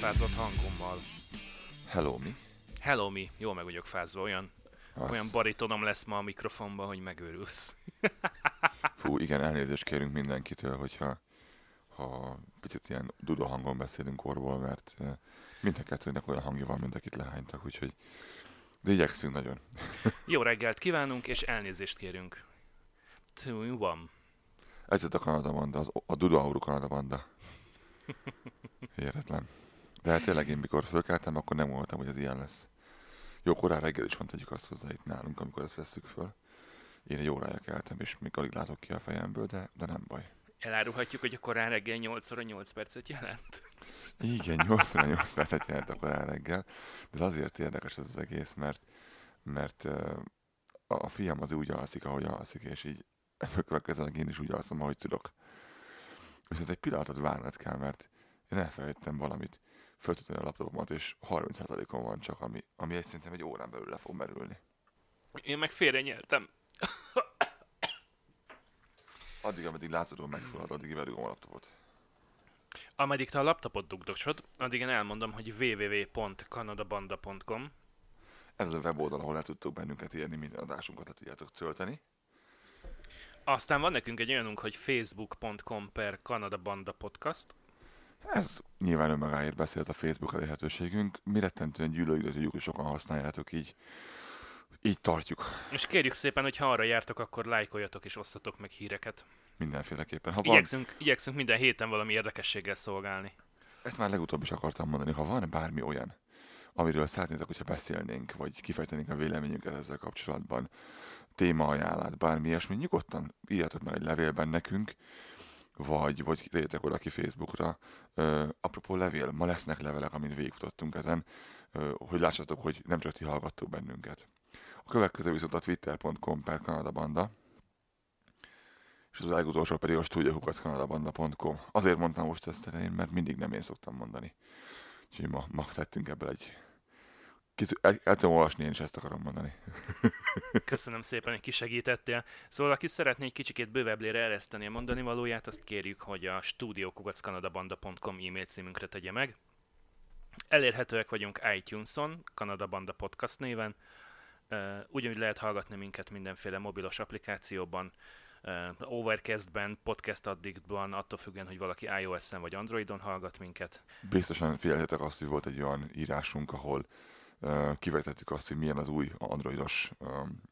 megfázott hangommal. Hello, mi? Hello, mi. Jól meg vagyok fázva. Olyan, Az... olyan baritonom lesz ma a mikrofonban, hogy megőrülsz. Fú, igen, elnézést kérünk mindenkitől, hogyha ha picit ilyen duda hangon beszélünk orból, mert uh, mind a kettőnek olyan hangja van, mint akit lehánytak, úgyhogy de igyekszünk nagyon. Jó reggelt kívánunk, és elnézést kérünk. Mi van? Ez a Kanada Banda, az, a Duda Auru Kanada Banda. Hihetetlen. De hát tényleg én mikor fölkeltem, akkor nem voltam, hogy ez ilyen lesz. Jó, korán reggel is tegyük azt hozzá itt nálunk, amikor ezt vesszük föl. Én egy órája keltem, és még alig látok ki a fejemből, de, de nem baj. Elárulhatjuk, hogy a korán reggel 8 óra 8 percet jelent? Igen, 88 percet jelent a korán reggel, de azért érdekes ez az egész, mert, mert a fiam az úgy alszik, ahogy alszik, és így következőleg én is úgy alszom, ahogy tudok. Viszont egy pillanatot várnod kell, mert én elfelejtettem valamit, föltöttem a laptopomat, és 30%-on van csak, ami, ami egy szerintem egy órán belül le fog merülni. Én meg félre nyeltem. Addig, ameddig látszódó megfulad, addig verugom a laptopot. Ameddig te a laptopot dugdosod, addig én elmondom, hogy www.kanadabanda.com Ez az a weboldal, ahol le tudtok bennünket érni, minden adásunkat le tudjátok tölteni. Aztán van nekünk egy olyanunk, hogy facebook.com per Kanadabanda podcast. Ez nyilván önmagáért beszélt a Facebook elérhetőségünk. Mi rettentően gyűlöljük, tudjuk, hogy sokan használjátok, így, így tartjuk És kérjük szépen, hogy ha arra jártok, akkor lájkoljatok és osszatok meg híreket. mindenféleképpen. Ha van, Igyekszünk, igyekszünk minden héten valami érdekességgel szolgálni. ezt már legutóbb is akartam mondani, ha van bármi olyan, amiről szeretnétek, hogyha beszélnénk, vagy kifejtenénk a véleményünket ezzel kapcsolatban, témaajánlát, bármi ilyesmi, nyugodtan írjátok meg egy levélben nekünk, vagy, vagy lépjetek oda ki Facebookra. Ö, apropó levél, ma lesznek levelek, amin végigfutottunk ezen, ö, hogy lássatok, hogy nem csak ti hallgattok bennünket. A következő viszont a twitter.com per kanadabanda, és az legutolsó pedig a studiokukackanadabanda.com. Azért mondtam most ezt elején, mert mindig nem én szoktam mondani. Úgyhogy ma, ma tettünk ebből egy... Kit, el, el tudom olvasni, én is ezt akarom mondani. Köszönöm szépen, hogy kisegítettél. Szóval, aki szeretné egy kicsikét bővebblére ereszteni a mondani valóját, azt kérjük, hogy a studiokugackanadabanda.com e-mail címünkre tegye meg. Elérhetőek vagyunk iTunes-on, Kanada Banda Podcast néven. Ugyanúgy lehet hallgatni minket mindenféle mobilos applikációban, Overcastben, Podcast Addictban, attól függően, hogy valaki iOS-en vagy Androidon hallgat minket. Biztosan figyeljetek azt, hogy volt egy olyan írásunk, ahol kivetettük azt, hogy milyen az új androidos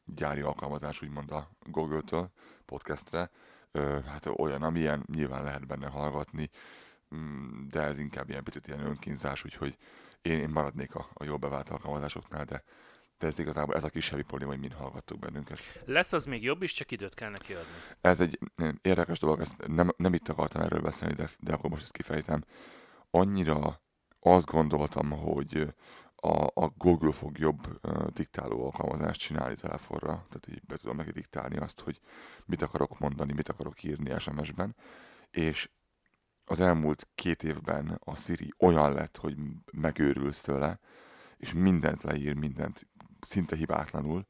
gyári alkalmazás, úgymond a Google-től podcastre. Hát olyan, amilyen nyilván lehet benne hallgatni, mm, de ez inkább ilyen picit ilyen önkínzás, úgyhogy én, én maradnék a, a jól bevált alkalmazásoknál, de, de ez igazából ez a kisebbik probléma, hogy mind hallgattuk bennünket. Lesz az még jobb is, csak időt kell neki adni. Ez egy érdekes dolog, ezt nem, nem itt akartam erről beszélni, de, de akkor most ezt kifejtem. Annyira azt gondoltam, hogy a, a Google fog jobb uh, diktáló alkalmazást csinálni telefonra, tehát így be tudom neki diktálni azt, hogy mit akarok mondani, mit akarok írni SMS-ben, és az elmúlt két évben a Siri olyan lett, hogy megőrülsz tőle, és mindent leír, mindent szinte hibátlanul,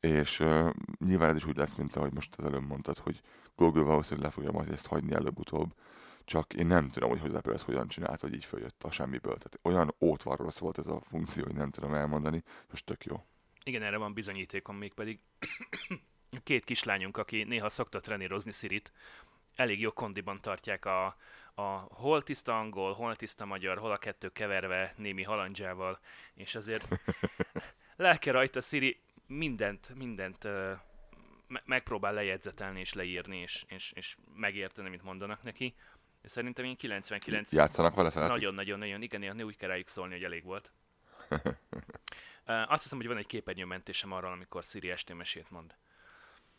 és uh, nyilván ez is úgy lesz, mint ahogy most az előbb mondtad, hogy Google valószínűleg le fogja majd ezt hagyni előbb-utóbb, csak én nem tudom, hogy Apple ezt hogyan csinált, hogy így följött a semmiből. Tehát olyan ótvarros volt ez a funkció, hogy nem tudom elmondani, most tök jó. Igen, erre van bizonyítékom még pedig. Két kislányunk, aki néha szokta trenírozni Sirit, elég jó kondiban tartják a, a hol tiszta angol, hol tiszta magyar, hol a kettő keverve némi halandzsával, és azért lelke rajta Siri mindent, mindent me- megpróbál lejegyzetelni és leírni, és, és, és megérteni, amit mondanak neki. És szerintem én 99... Játszanak vele, szeretik? Nagyon-nagyon-nagyon, igen, néha úgy kell rájuk szólni, hogy elég volt. Azt hiszem, hogy van egy képernyőmentésem arról, amikor Siri estén mesét mond.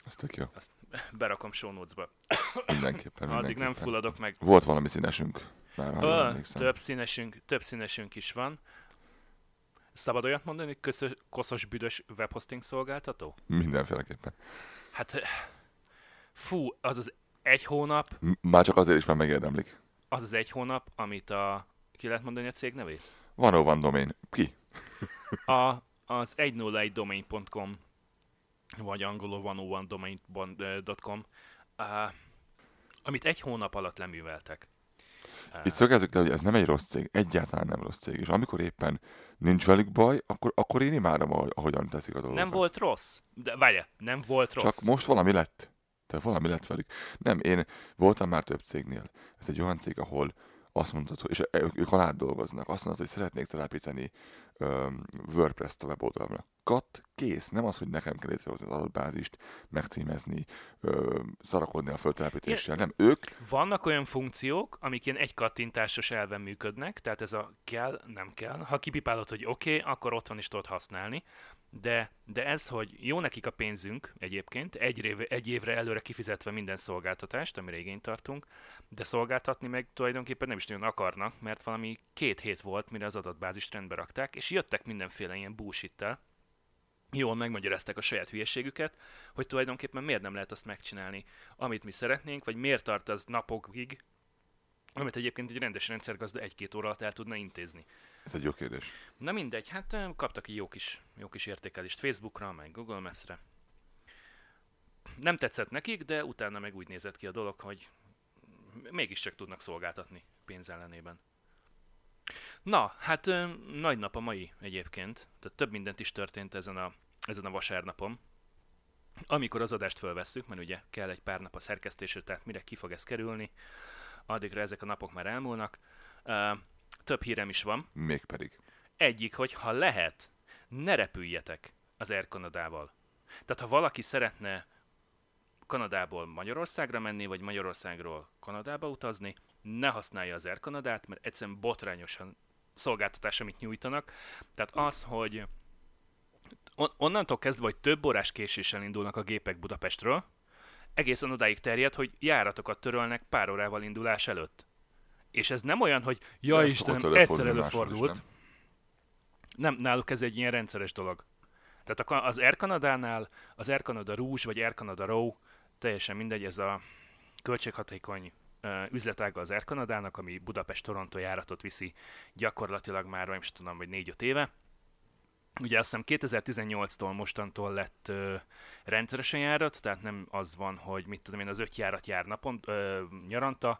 Ez tök jó. Azt berakom show notes-ba. Mindenképpen, Addig mindenképpen. nem fulladok meg. Volt valami színesünk. Már ha Ö, több színesünk, több színesünk is van. Szabad olyat mondani, hogy köszös, koszos büdös webhosting szolgáltató? Mindenféleképpen. Hát, fú, az az egy hónap, Már csak azért is már megérdemlik. az az egy hónap, amit a, ki lehet mondani a cég nevét? Van van domain. Ki? A, az 101domain.com vagy angolul 101domain.com uh, amit egy hónap alatt leműveltek. Itt szögezzük le, hogy ez nem egy rossz cég, egyáltalán nem rossz cég. És amikor éppen nincs velük baj, akkor, akkor én imádom, ahogy, ahogyan teszik a dolgokat. Nem volt rossz. De várja, nem volt rossz. Csak most valami lett. Tehát valami lett velük. Nem, én voltam már több cégnél. Ez egy olyan cég, ahol azt mondod, hogy, és ők, ők alá dolgoznak, azt mondod, hogy szeretnék telepíteni um, WordPress-t a weboldalra. Kat, kész. Nem az, hogy nekem kell létrehozni az adatbázist, megcímezni, um, szarakodni a föltelepítéssel. Nem, ők... Vannak olyan funkciók, amik ilyen egy kattintásos elven működnek, tehát ez a kell, nem kell. Ha kipipálod, hogy oké, okay, akkor ott van is tudod használni. De, de ez, hogy jó nekik a pénzünk egyébként, egy, év, egy évre előre kifizetve minden szolgáltatást, amire igényt tartunk, de szolgáltatni meg tulajdonképpen nem is nagyon akarnak, mert valami két hét volt, mire az adatbázist rendbe rakták, és jöttek mindenféle ilyen bullshit jól megmagyarázták a saját hülyeségüket, hogy tulajdonképpen miért nem lehet azt megcsinálni, amit mi szeretnénk, vagy miért tart az napokig, amit egyébként egy rendes rendszergazda egy-két óra alatt el tudna intézni. Ez egy jó kérdés. Na mindegy, hát kaptak egy jó kis, jó kis értékelést Facebookra, meg Google Maps-re. Nem tetszett nekik, de utána meg úgy nézett ki a dolog, hogy mégiscsak tudnak szolgáltatni pénz ellenében. Na, hát nagy nap a mai egyébként, tehát több mindent is történt ezen a, ezen a vasárnapon. Amikor az adást fölvesszük, mert ugye kell egy pár nap a szerkesztésre, tehát mire ki fog ez kerülni, addigra ezek a napok már elmúlnak. Uh, több hírem is van. Mégpedig. Egyik, hogy ha lehet, ne repüljetek az Air Kanadával. Tehát ha valaki szeretne Kanadából Magyarországra menni, vagy Magyarországról Kanadába utazni, ne használja az Air Kanadát, mert egyszerűen botrányosan szolgáltatás, amit nyújtanak. Tehát az, hogy on- onnantól kezdve, hogy több órás késéssel indulnak a gépek Budapestről, egészen odáig terjed, hogy járatokat törölnek pár órával indulás előtt. És ez nem olyan, hogy ja ez Istenem, egyszer előfordult. Nem. nem, náluk ez egy ilyen rendszeres dolog. Tehát az Air Canada-nál, az Air Canada Rouge vagy Air Canada Row, teljesen mindegy, ez a költséghatékony üzletága az Air Canada-nak, ami Budapest-Toronto járatot viszi gyakorlatilag már, nem is tudom, vagy 4-5 éve. Ugye azt hiszem 2018-tól mostantól lett ö, rendszeresen járat, tehát nem az van, hogy mit tudom én, az öt járat jár napon, ö, nyaranta,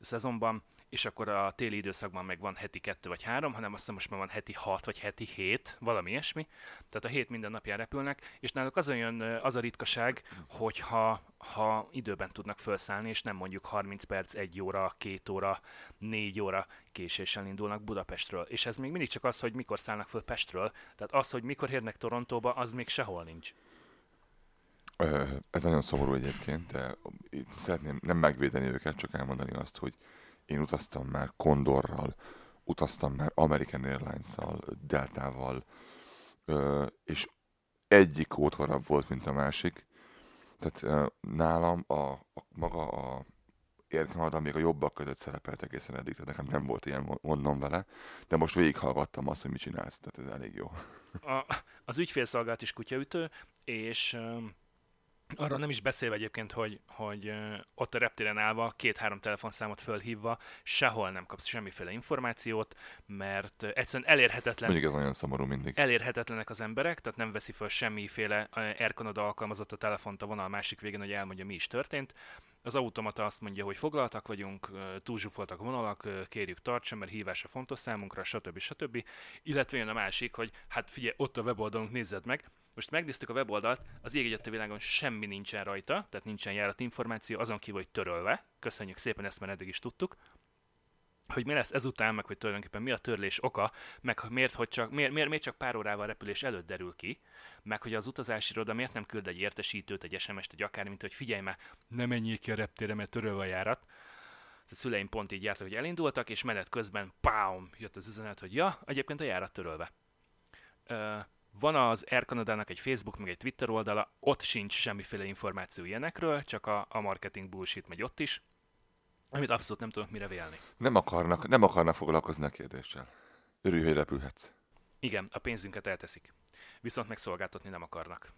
szezonban, és akkor a téli időszakban meg van heti kettő vagy három, hanem azt hiszem most már van heti hat vagy heti hét, valami ilyesmi. Tehát a hét minden napján repülnek, és náluk az olyan, az a ritkaság, hogyha ha időben tudnak felszállni, és nem mondjuk 30 perc, 1 óra, 2 óra, 4 óra késéssel indulnak Budapestről. És ez még mindig csak az, hogy mikor szállnak föl Pestről. Tehát az, hogy mikor érnek Torontóba, az még sehol nincs. Ez nagyon szomorú egyébként, de szeretném nem megvédeni őket, csak elmondani azt, hogy én utaztam már Condorral, utaztam már American Airlines-szal, Deltával, és egyik ótvarabb volt, mint a másik. Tehát nálam a, a maga a Air Canada még a jobbak között szerepelt egészen eddig, tehát nekem nem volt ilyen mondom vele, de most végighallgattam azt, hogy mit csinálsz, tehát ez elég jó. A, az ügyfélszolgálat is kutyaütő, és arra nem is beszélve egyébként, hogy, hogy ott a reptéren állva, két-három telefonszámot fölhívva, sehol nem kapsz semmiféle információt, mert egyszerűen elérhetetlen. Mondjuk ez nagyon szomorú mindig. Elérhetetlenek az emberek, tehát nem veszi föl semmiféle Canada alkalmazott a telefont a vonal másik végén, hogy elmondja, mi is történt. Az automata azt mondja, hogy foglaltak vagyunk, túlzsúfoltak vonalak, kérjük tartsa, mert hívása fontos számunkra, stb. stb. Illetve jön a másik, hogy hát figyelj, ott a weboldalunk, nézzed meg, most megnéztük a weboldalt, az ég a világon semmi nincsen rajta, tehát nincsen járat információ, azon kívül, hogy törölve. Köszönjük szépen, ezt már eddig is tudtuk hogy mi lesz ezután, meg hogy tulajdonképpen mi a törlés oka, meg miért, hogy csak, miért, miért, miért csak pár órával repülés előtt derül ki, meg hogy az utazási iroda miért nem küld egy értesítőt, egy SMS-t, egy akár, mint hogy figyelj már, ne menjél ki a reptére, mert törölve a járat. A szüleim pont így jártak, hogy elindultak, és menet közben, pám, jött az üzenet, hogy ja, egyébként a járat törölve. Ö, van az Air Canada-nak egy Facebook, meg egy Twitter oldala, ott sincs semmiféle információ ilyenekről, csak a, a marketing bullshit megy ott is, amit abszolút nem tudok mire vélni. Nem akarnak, nem akarnak foglalkozni a kérdéssel. Örülj, hogy repülhetsz. Igen, a pénzünket elteszik. Viszont megszolgáltatni nem akarnak.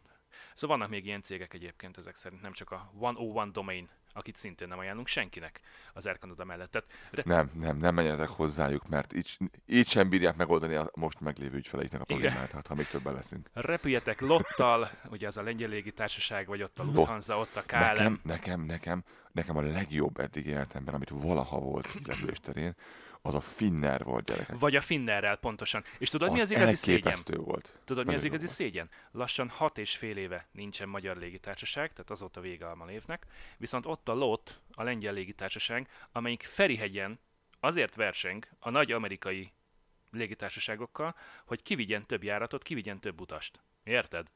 Szóval vannak még ilyen cégek egyébként ezek szerint, nem csak a 101 Domain, akit szintén nem ajánlunk senkinek az Air Canada mellett. Tehát, re- nem, nem, nem menjetek hozzájuk, mert így, így sem bírják megoldani a most meglévő ügyfeleiknek a problémát, hát ha még többen leszünk. Repüljetek Lottal, ugye az a lengyel légitársaság, vagy ott a Lufthansa, ott a KLM. Nekem, nekem, nekem, nekem a legjobb eddig életemben, amit valaha volt repülés terén, az a Finner volt, gyerekek. Vagy a Finnerrel, pontosan. És tudod, az mi az igazi szégyen? volt. Tudod, mi az igazi volt. szégyen? Lassan hat és fél éve nincsen magyar légitársaság, tehát azóta vége a évnek. Viszont ott a LOT, a lengyel légitársaság, amelyik Ferihegyen azért verseng a nagy amerikai légitársaságokkal, hogy kivigyen több járatot, kivigyen több utast. Érted?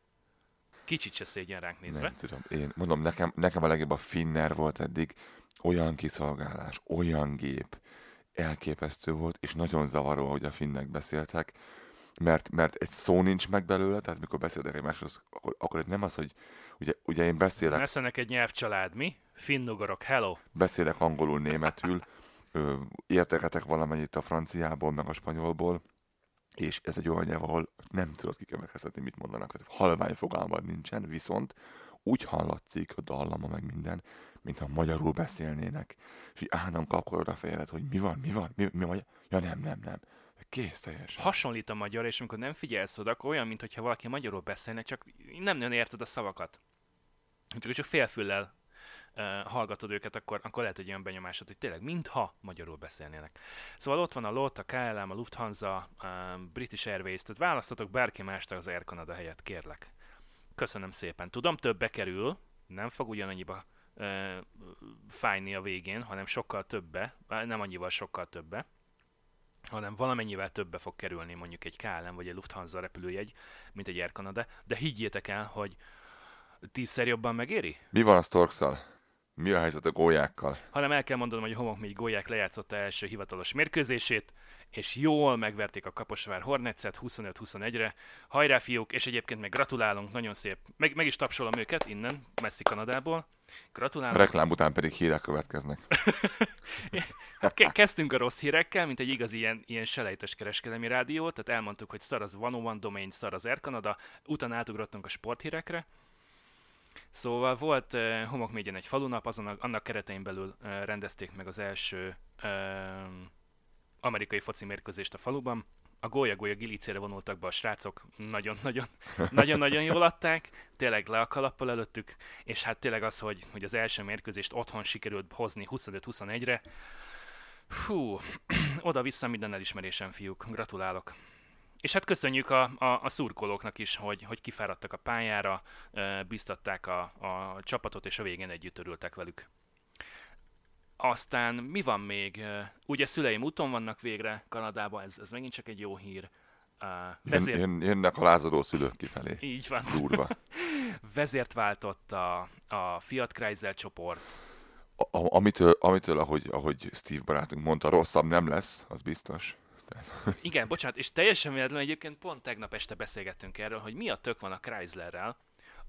Kicsit se szégyen ránk nézve. Nem tudom. Én mondom, nekem, nekem a legjobb a Finner volt eddig. Olyan kiszolgálás, olyan gép, elképesztő volt, és nagyon zavaró, hogy a finnek beszéltek, mert, mert egy szó nincs meg belőle, tehát mikor beszéltek egymáshoz, akkor, akkor itt nem az, hogy ugye, ugye én beszélek... Meszenek egy nyelvcsalád, mi? Finnugorok, hello! Beszélek angolul, németül, ö, érteketek valamennyit a franciából, meg a spanyolból, és ez egy olyan nyelv, ahol nem tudod kikevekeztetni, mit mondanak. Tehát halvány fogalmad nincsen, viszont úgy hallatszik a dallama meg minden, mintha magyarul beszélnének. És így állnom kapkodod a fejedet, hogy mi van, mi van, mi, mi van. Ja nem, nem, nem. Kész teljesen. Hasonlít a magyar, és amikor nem figyelsz oda, akkor olyan, mintha valaki magyarul beszélne, csak nem nagyon érted a szavakat. Csak, csak félfüllel hallgatod őket, akkor, akkor lehet egy olyan benyomásod, hogy tényleg mintha magyarul beszélnének. Szóval ott van a LOT, a KLM, a Lufthansa, a British Airways, tehát választatok bárki mást az Air Canada helyett, kérlek. Köszönöm szépen. Tudom, többe kerül, nem fog ugyanannyiba uh, fájni a végén, hanem sokkal többe, nem annyival sokkal többe, hanem valamennyivel többe fog kerülni mondjuk egy KLM vagy egy Lufthansa repülőjegy, mint egy Air Canada, de higgyétek el, hogy tízszer jobban megéri? Mi van a Storkszal? Mi a helyzet a gólyákkal? Hanem el kell mondanom, hogy a Homok még gólyák lejátszotta első hivatalos mérkőzését, és jól megverték a Kaposvár Hornetszet 25-21-re. Hajrá fiúk, és egyébként meg gratulálunk, nagyon szép. Meg, meg is tapsolom őket innen, messzi Kanadából. Gratulálunk. A reklám után pedig hírek következnek. hát ke- kezdtünk a rossz hírekkel, mint egy igazi ilyen, ilyen selejtes kereskedelmi rádió, tehát elmondtuk, hogy szar az 101 domain, szar az Air Canada, utána átugrottunk a sporthírekre, Szóval volt uh, Homokmégyen egy falunap, azon a, annak keretein belül uh, rendezték meg az első uh, amerikai foci mérkőzést a faluban. A gólya-gólya gilicére vonultak be a srácok, nagyon-nagyon, nagyon-nagyon jól adták, tényleg le a kalappal előttük, és hát tényleg az, hogy, hogy az első mérkőzést otthon sikerült hozni 25-21-re, Hú, oda-vissza minden elismerésem, fiúk. Gratulálok. És hát köszönjük a, a, a szurkolóknak is, hogy, hogy kifáradtak a pályára, biztatták a, a csapatot, és a végén együtt örültek velük. Aztán mi van még? Ugye szüleim úton vannak végre Kanadában, ez, ez megint csak egy jó hír. Uh, vezér... Jön, jönnek a lázadó szülők kifelé. Így van. Durva. Vezért váltott a, a Fiat Chrysler csoport. A, a, amitől, amitől ahogy, ahogy Steve barátunk mondta, rosszabb nem lesz, az biztos. Igen, bocsánat, és teljesen véletlenül egyébként pont tegnap este beszélgettünk erről, hogy mi a tök van a Chryslerrel,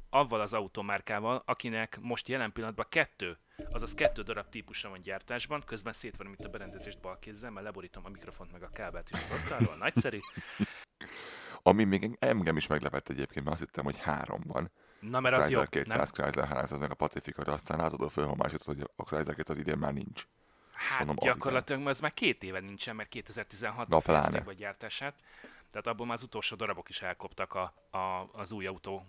avval az automárkával, akinek most jelen pillanatban kettő, azaz kettő darab típusa van gyártásban, közben szétvenem itt a berendezést bal kézzel, mert leborítom a mikrofont meg a kábelt is az asztalról, nagyszerű. Ami még engem is meglepett egyébként, mert azt hittem, hogy három van. Na, mert az Chrysler jó. 200, nem? Chrysler 300, meg a Pacifica, de aztán lázadó fölhomásított, hogy a Chrysler 200 idén már nincs. Hát Mondom, gyakorlatilag az már két éve nincsen, mert 2016-ban fejezték be a gyártását. Tehát abból már az utolsó darabok is elkoptak a, a, az új autók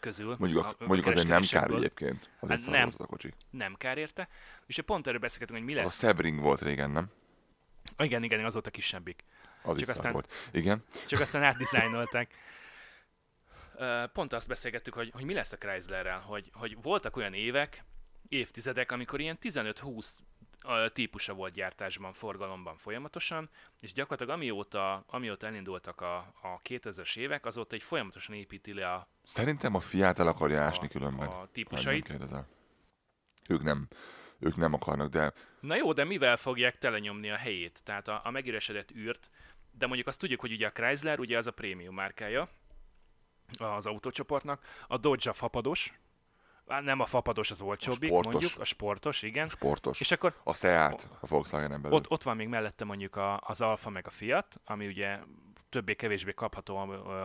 közül. Mondjuk, a, a, mondjuk azért nem kár egyébként. Azért hát nem, a kocsi. nem kár érte. És pont erről beszélgetünk, hogy mi lesz. Az a Sebring volt régen, nem? Igen, igen, az volt a kisebbik. Az csak is aztán, volt. Igen. Csak aztán átdizájnolták. Pont azt beszélgettük, hogy, hogy mi lesz a Chryslerrel, hogy, hogy voltak olyan évek, évtizedek, amikor ilyen 15-20 típusa volt gyártásban, forgalomban folyamatosan, és gyakorlatilag amióta, amióta elindultak a, a 2000-es évek, azóta egy folyamatosan építi le a... Szerintem a Fiat el akarja ásni a, különben. A típusait. Ők nem, ők nem akarnak, de... Na jó, de mivel fogják telenyomni a helyét? Tehát a, a megüresedett űrt, de mondjuk azt tudjuk, hogy ugye a Chrysler, ugye az a prémium márkája az autócsoportnak, a Dodge a fapados, nem a fapados az olcsóbbik, a mondjuk, a sportos, igen. A sportos. És akkor a Seat, a Volkswagen belül. Ott, ott van még mellette mondjuk a, az Alfa meg a Fiat, ami ugye többé-kevésbé kapható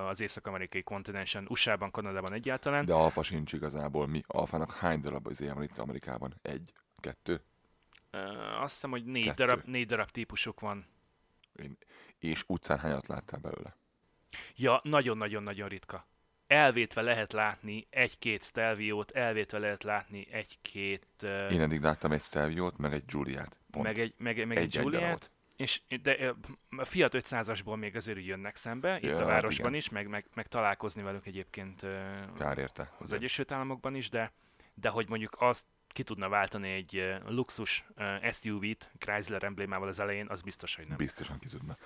az észak-amerikai kontinensen, USA-ban, Kanadában egyáltalán. De alfa sincs igazából. Mi alfának hány darab az van itt Amerikában? Egy? Kettő? Uh, azt hiszem, hogy négy darab, négy darab típusuk van. Én, és utcán hányat láttál belőle? Ja, nagyon-nagyon-nagyon ritka. Elvétve lehet látni egy-két Stelviót, elvétve lehet látni egy-két... Uh, Én eddig láttam egy Stelviót, meg egy Giuliát. Meg egy, meg, meg egy, egy Giuliát. És de a Fiat 500-asból még azért jönnek szembe, itt ja, a hát városban igen. is, meg, meg, meg találkozni velük egyébként Kár érte. az Egyesült Államokban is, de, de hogy mondjuk azt ki tudna váltani egy luxus SUV-t Chrysler emblémával az elején, az biztos, hogy nem. Biztosan ki tudna.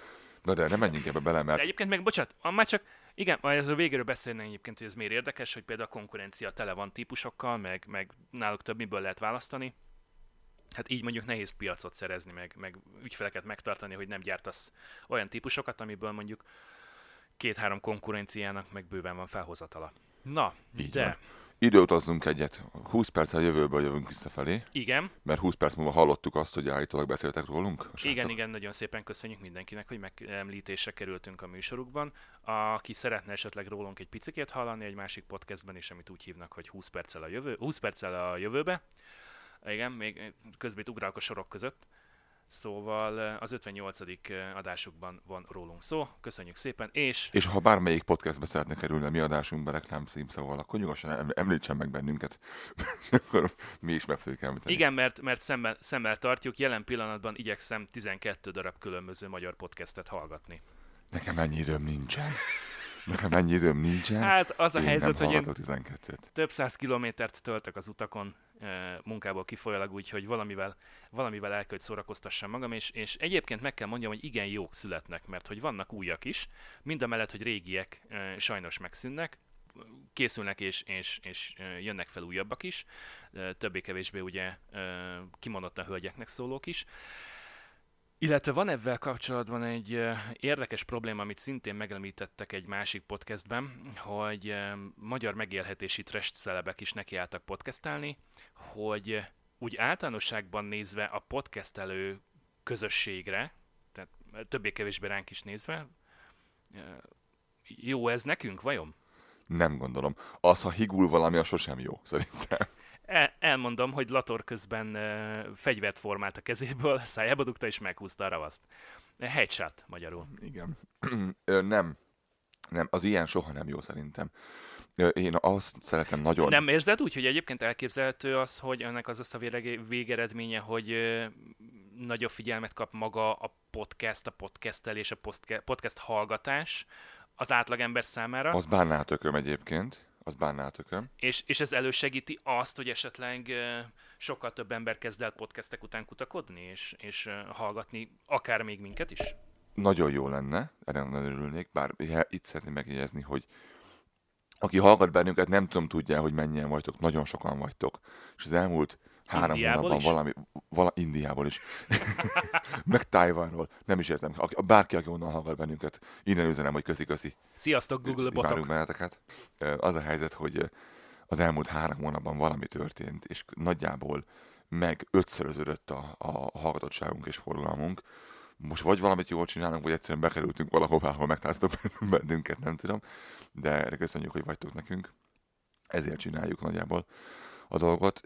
Na de nem menjünk ebbe bele, mert... De egyébként meg, bocsánat, már csak, igen, majd a végéről beszélnénk egyébként, hogy ez miért érdekes, hogy például a konkurencia tele van típusokkal, meg, meg náluk több miből lehet választani. Hát így mondjuk nehéz piacot szerezni, meg, meg ügyfeleket megtartani, hogy nem gyártasz olyan típusokat, amiből mondjuk két-három konkurenciának meg bőven van felhozatala. Na, így de... Van időutazzunk egyet. 20 perc a jövőből jövünk visszafelé. Igen. Mert 20 perc múlva hallottuk azt, hogy állítólag beszéltek rólunk. Igen, igen, nagyon szépen köszönjük mindenkinek, hogy megemlítésre kerültünk a műsorukban. Aki szeretne esetleg rólunk egy picit hallani egy másik podcastben is, amit úgy hívnak, hogy 20 perccel a, jövő, 20 perccel a jövőbe. Igen, még közben ugrálok a sorok között. Szóval az 58. adásukban van rólunk szó. Köszönjük szépen, és... És ha bármelyik podcastbe szeretne kerülni a mi adásunkba reklám címszóval, akkor nyugodtan említsen meg bennünket. akkor mi is meg fogjuk említeni. Igen, mert, mert szemmel, szemmel tartjuk. Jelen pillanatban igyekszem 12 darab különböző magyar podcastet hallgatni. Nekem ennyi időm nincsen. Nekem ennyi időm nincsen. Hát az a én helyzet, hogy én 12-t. több száz kilométert töltök az utakon munkából kifolyólag, úgyhogy valamivel, valamivel el kell, hogy szórakoztassam magam, és, és egyébként meg kell mondjam, hogy igen jók születnek, mert hogy vannak újak is, mind a mellett, hogy régiek sajnos megszűnnek, készülnek és, és, és jönnek fel újabbak is, többé-kevésbé ugye kimondottan hölgyeknek szólók is. Illetve van ebben kapcsolatban egy érdekes probléma, amit szintén megemlítettek egy másik podcastben, hogy magyar megélhetési trash celebek is nekiálltak podcastálni, hogy úgy általánosságban nézve a podcastelő közösségre, tehát többé-kevésbé ránk is nézve, jó ez nekünk, vajon? Nem gondolom. Az, ha higul valami, az sosem jó, szerintem. El, elmondom, hogy Lator közben fegyvert formált a kezéből, szájába dugta és meghúzta a ravaszt. Headshot magyarul. Igen. nem. Nem, az ilyen soha nem jó szerintem. Én azt szeretem nagyon... Nem érzed úgy, hogy egyébként elképzelhető az, hogy ennek az a végeredménye, hogy nagyobb figyelmet kap maga a podcast, a podcastelés, a podcast hallgatás az átlagember számára? Az bánnál tököm egyébként az bánnál tököm. És, és ez elősegíti azt, hogy esetleg sokkal több ember kezd el podcastek után kutakodni, és, és hallgatni akár még minket is? Nagyon jó lenne, erre nagyon örülnék, bár itt szeretném megjegyezni, hogy aki hallgat bennünket, nem tudom tudja, hogy mennyien vagytok, nagyon sokan vagytok. És az elmúlt három hónapban is? valami, vala, Indiából is, meg Tájvánról, nem is értem. A, bárki, aki onnan hallgat bennünket, innen üzenem, hogy köszi-köszi. Sziasztok, Google botok! Benneteket. Az a helyzet, hogy az elmúlt három hónapban valami történt, és nagyjából meg ötszöröződött a, a hallgatottságunk és forgalmunk. Most vagy valamit jól csinálunk, vagy egyszerűen bekerültünk valahová, ahol megtaláltok bennünket, nem tudom. De köszönjük, hogy vagytok nekünk. Ezért csináljuk nagyjából a dolgot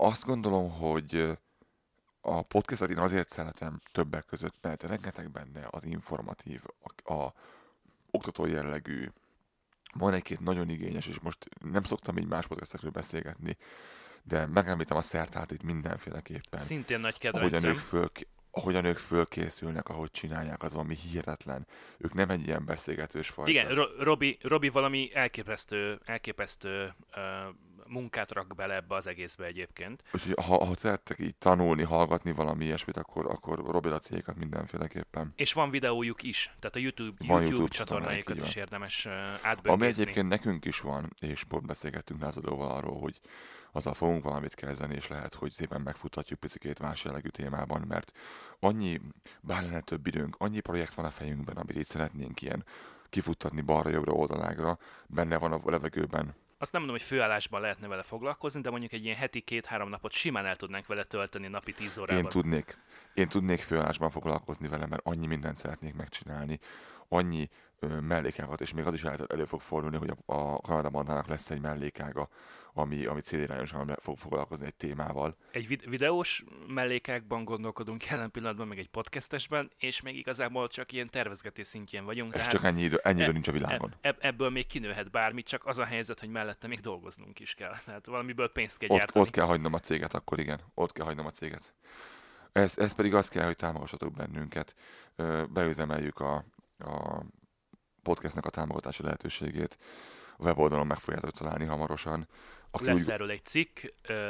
azt gondolom, hogy a podcastot én azért szeretem többek között, mert rengeteg benne az informatív, a, a oktató jellegű, van egy-két nagyon igényes, és most nem szoktam így más podcastekről beszélgetni, de megemlítem a szertált mindenféleképpen. Szintén nagy kedvencem. Ahogy a nők föl, ahogy a nők fölkészülnek, ahogy csinálják, az valami hihetetlen. Ők nem egy ilyen beszélgetős fajta. Igen, Ro- Robi, Robi valami elképesztő, elképesztő uh, munkát rak bele ebbe az egészbe egyébként. Úgyhogy ha, ha szerettek így tanulni, hallgatni valami ilyesmit, akkor, akkor Robi a céget mindenféleképpen. És van videójuk is, tehát a YouTube, van YouTube, YouTube csatornájukat is érdemes átböngészni. Ami egyébként nekünk is van, és pont beszélgettünk Lázadóval arról, hogy azzal fogunk valamit kezdeni, és lehet, hogy szépen megfutatjuk picikét más jellegű témában, mert annyi, bár lenne több időnk, annyi projekt van a fejünkben, amit így szeretnénk ilyen kifuttatni balra-jobbra oldalágra, benne van a levegőben. Azt nem mondom, hogy főállásban lehetne vele foglalkozni, de mondjuk egy ilyen heti két-három napot simán el tudnánk vele tölteni napi tíz órában. Én tudnék, én tudnék főállásban foglalkozni vele, mert annyi mindent szeretnék megcsinálni. annyi ö, mellékágat, és még az is elő fog fordulni, hogy a, a Kanada bandának lesz egy mellékága, ami, ami célirányosan fog foglalkozni egy témával. Egy vid- videós mellékákban gondolkodunk jelen pillanatban, meg egy podcastesben, és még igazából csak ilyen tervezgetés szintjén vagyunk. Ez csak ennyi idő, ennyi idő e- nincs a világon. E- ebből még kinőhet bármi, csak az a helyzet, hogy mellette még dolgoznunk is kell. Tehát valamiből pénzt kell Ott, gyártani. ott kell hagynom a céget, akkor igen. Ott kell hagynom a céget. Ez, ez pedig azt kell, hogy támogassatok bennünket. Beüzemeljük a, a podcastnek a támogatási lehetőségét. A weboldalon meg fogjátok találni hamarosan. Aki Lesz úgy, erről egy cikk,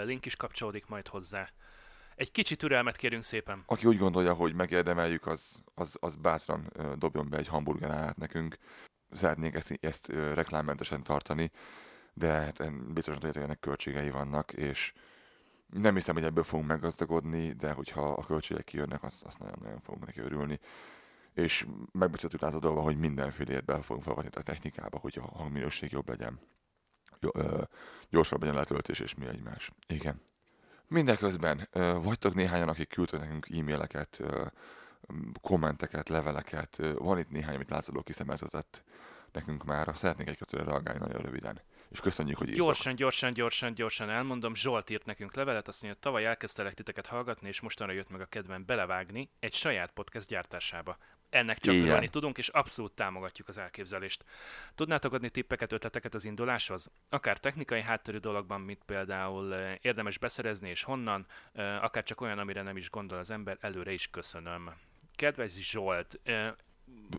link is kapcsolódik majd hozzá. Egy kicsi türelmet kérünk szépen. aki úgy gondolja, hogy megérdemeljük, az, az, az bátran dobjon be egy hamburger árát nekünk. Szeretnénk ezt, ezt reklámmentesen tartani, de hát biztosan tudjátok, ennek költségei vannak, és nem hiszem, hogy ebből fogunk meggazdagodni, de hogyha a költségek kijönnek, azt, azt nagyon-nagyon fogunk neki örülni. És megbeszéltük láthatóval, hogy mindenfélét be fogunk fogadni a technikába, hogy a hangminőség jobb legyen. Jó, gyorsabb legyen a letöltés, és mi egymás. Igen. Mindeközben ö, vagytok néhányan, akik küldtek nekünk e-maileket, kommenteket, leveleket. Van itt néhány, amit látszódó kiszemeltetett nekünk már. Szeretnék egy kettőre reagálni nagyon röviden. És köszönjük, hogy írtok. Gyorsan, gyorsan, gyorsan, gyorsan elmondom. Zsolt írt nekünk levelet, azt mondja, tavaly elkezdtelek titeket hallgatni, és mostanra jött meg a kedvem belevágni egy saját podcast gyártásába. Ennek csak örülni tudunk, és abszolút támogatjuk az elképzelést. Tudnátok adni tippeket, ötleteket az induláshoz? Akár technikai hátterű dologban, mint például eh, érdemes beszerezni és honnan, eh, akár csak olyan, amire nem is gondol az ember, előre is köszönöm. Kedves Zsolt, eh,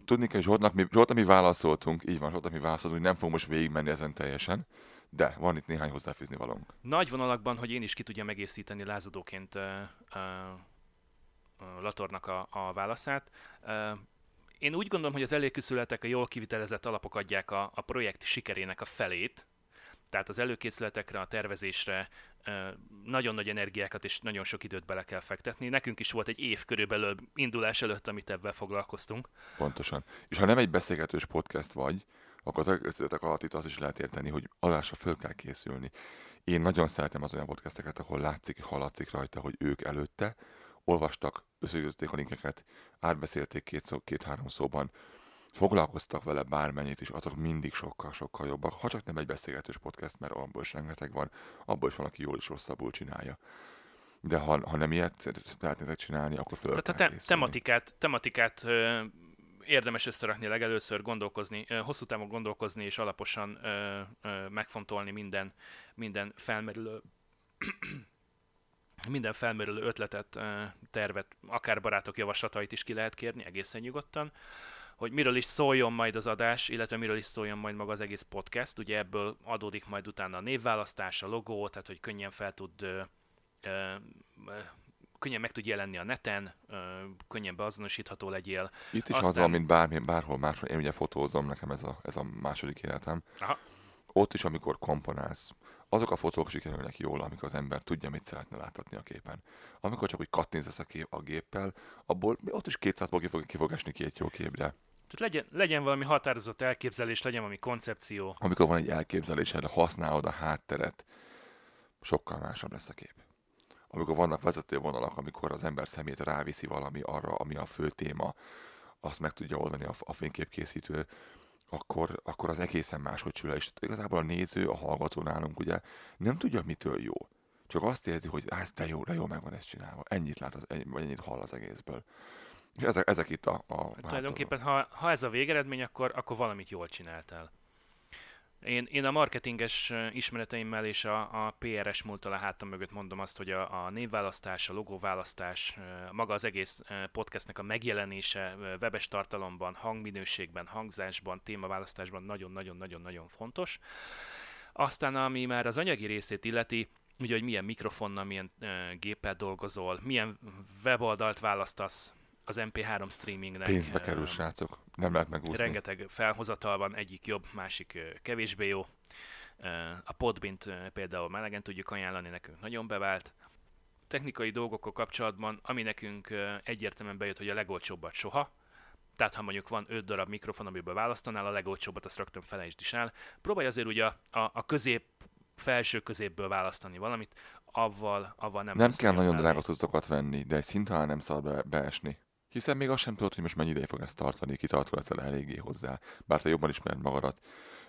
Tudni kell, Zsoltnak mi, Zsoltnak mi válaszoltunk, így van, Zsoltnak mi válaszoltunk, nem fogunk most végigmenni ezen teljesen, de van itt néhány hozzáfűzni valónk. Nagy vonalakban, hogy én is ki tudjam egészíteni lázadóként uh, uh, Latornak a, a válaszát. Én úgy gondolom, hogy az előkészületek a jól kivitelezett alapok adják a, a projekt sikerének a felét, tehát az előkészületekre, a tervezésre nagyon nagy energiákat és nagyon sok időt bele kell fektetni. Nekünk is volt egy év körülbelül indulás előtt, amit ebben foglalkoztunk. Pontosan. És ha nem egy beszélgetős podcast vagy, akkor az elkészületek alatt itt azt is lehet érteni, hogy adásra föl kell készülni. Én nagyon szeretem az olyan podcasteket, ahol látszik, hallatszik rajta, hogy ők előtte olvastak, összegyűjtötték a linkeket, átbeszélték két szó, két-három szóban, foglalkoztak vele bármennyit is, azok mindig sokkal-sokkal jobbak, ha csak nem egy beszélgetős podcast, mert abból is rengeteg van, abból is van, aki jól és rosszabbul csinálja. De ha, ha nem ilyet szeretnétek csinálni, akkor föl Tehát a te- készülni. tematikát, tematikát ö, érdemes összerakni legelőször, gondolkozni, ö, hosszú távon gondolkozni és alaposan ö, ö, megfontolni minden, minden felmerülő minden felmerülő ötletet, tervet, akár barátok javaslatait is ki lehet kérni egészen nyugodtan, hogy miről is szóljon majd az adás, illetve miről is szóljon majd maga az egész podcast. Ugye ebből adódik majd utána a névválasztás, a logó, tehát hogy könnyen fel tud ö, ö, ö, könnyen meg tud jelenni a neten, ö, könnyen beazonosítható legyél. Itt is Aztán- az van, mint bármi, bárhol máshol. Én ugye fotózom, nekem ez a, ez a második életem. Aha. Ott is, amikor komponálsz, azok a fotók sikerülnek jól, amikor az ember tudja, mit szeretne láthatni a képen. Amikor csak úgy kattintasz a, kép, a géppel, abból ott is 200-ból ki fog, ki fog esni két jó képre. Tehát legyen, legyen valami határozott elképzelés, legyen valami koncepció. Amikor van egy elképzelésed, használod a hátteret, sokkal másabb lesz a kép. Amikor vannak vezetővonalak, amikor az ember szemét ráviszi valami arra, ami a fő téma, azt meg tudja oldani a, a fényképkészítő, akkor, akkor az egészen máshogy sül. És igazából a néző, a hallgató nálunk ugye nem tudja, mitől jó. Csak azt érzi, hogy "Á, ez de jó, de jó meg van ezt csinálva. Ennyit lát, az, ennyi, vagy ennyit hall az egészből. És ezek, ezek itt a, a Tulajdonképpen, ha, ha ez a végeredmény, akkor, akkor valamit jól csináltál. Én, én a marketinges ismereteimmel és a, a PRS múltal a hátam mögött mondom azt, hogy a, a névválasztás, a logóválasztás, maga az egész podcastnek a megjelenése webes tartalomban, hangminőségben, hangzásban, témaválasztásban nagyon-nagyon-nagyon-nagyon fontos. Aztán, ami már az anyagi részét illeti, ugye, hogy milyen mikrofonnal, milyen ö, géppel dolgozol, milyen weboldalt választasz az MP3 streamingnek. pénzbe kerül, srácok. Nem lehet megúszni. Rengeteg felhozatal van, egyik jobb, másik kevésbé jó. A Podbint például melegen tudjuk ajánlani, nekünk nagyon bevált. Technikai dolgokkal kapcsolatban, ami nekünk egyértelműen bejött, hogy a legolcsóbbat soha. Tehát ha mondjuk van 5 darab mikrofon, amiből választanál, a legolcsóbbat azt rögtön felejtsd is el. Próbálj azért ugye a, a, közép, felső középből választani valamit, avval, avval nem Nem kell nagyon drága cuccokat venni, de egy szinten nem szabad be, beesni. Hiszen még azt sem tudod, hogy most mennyi ideig fog ezt tartani, kitartó leszel eléggé hozzá, bár te jobban ismered magadat.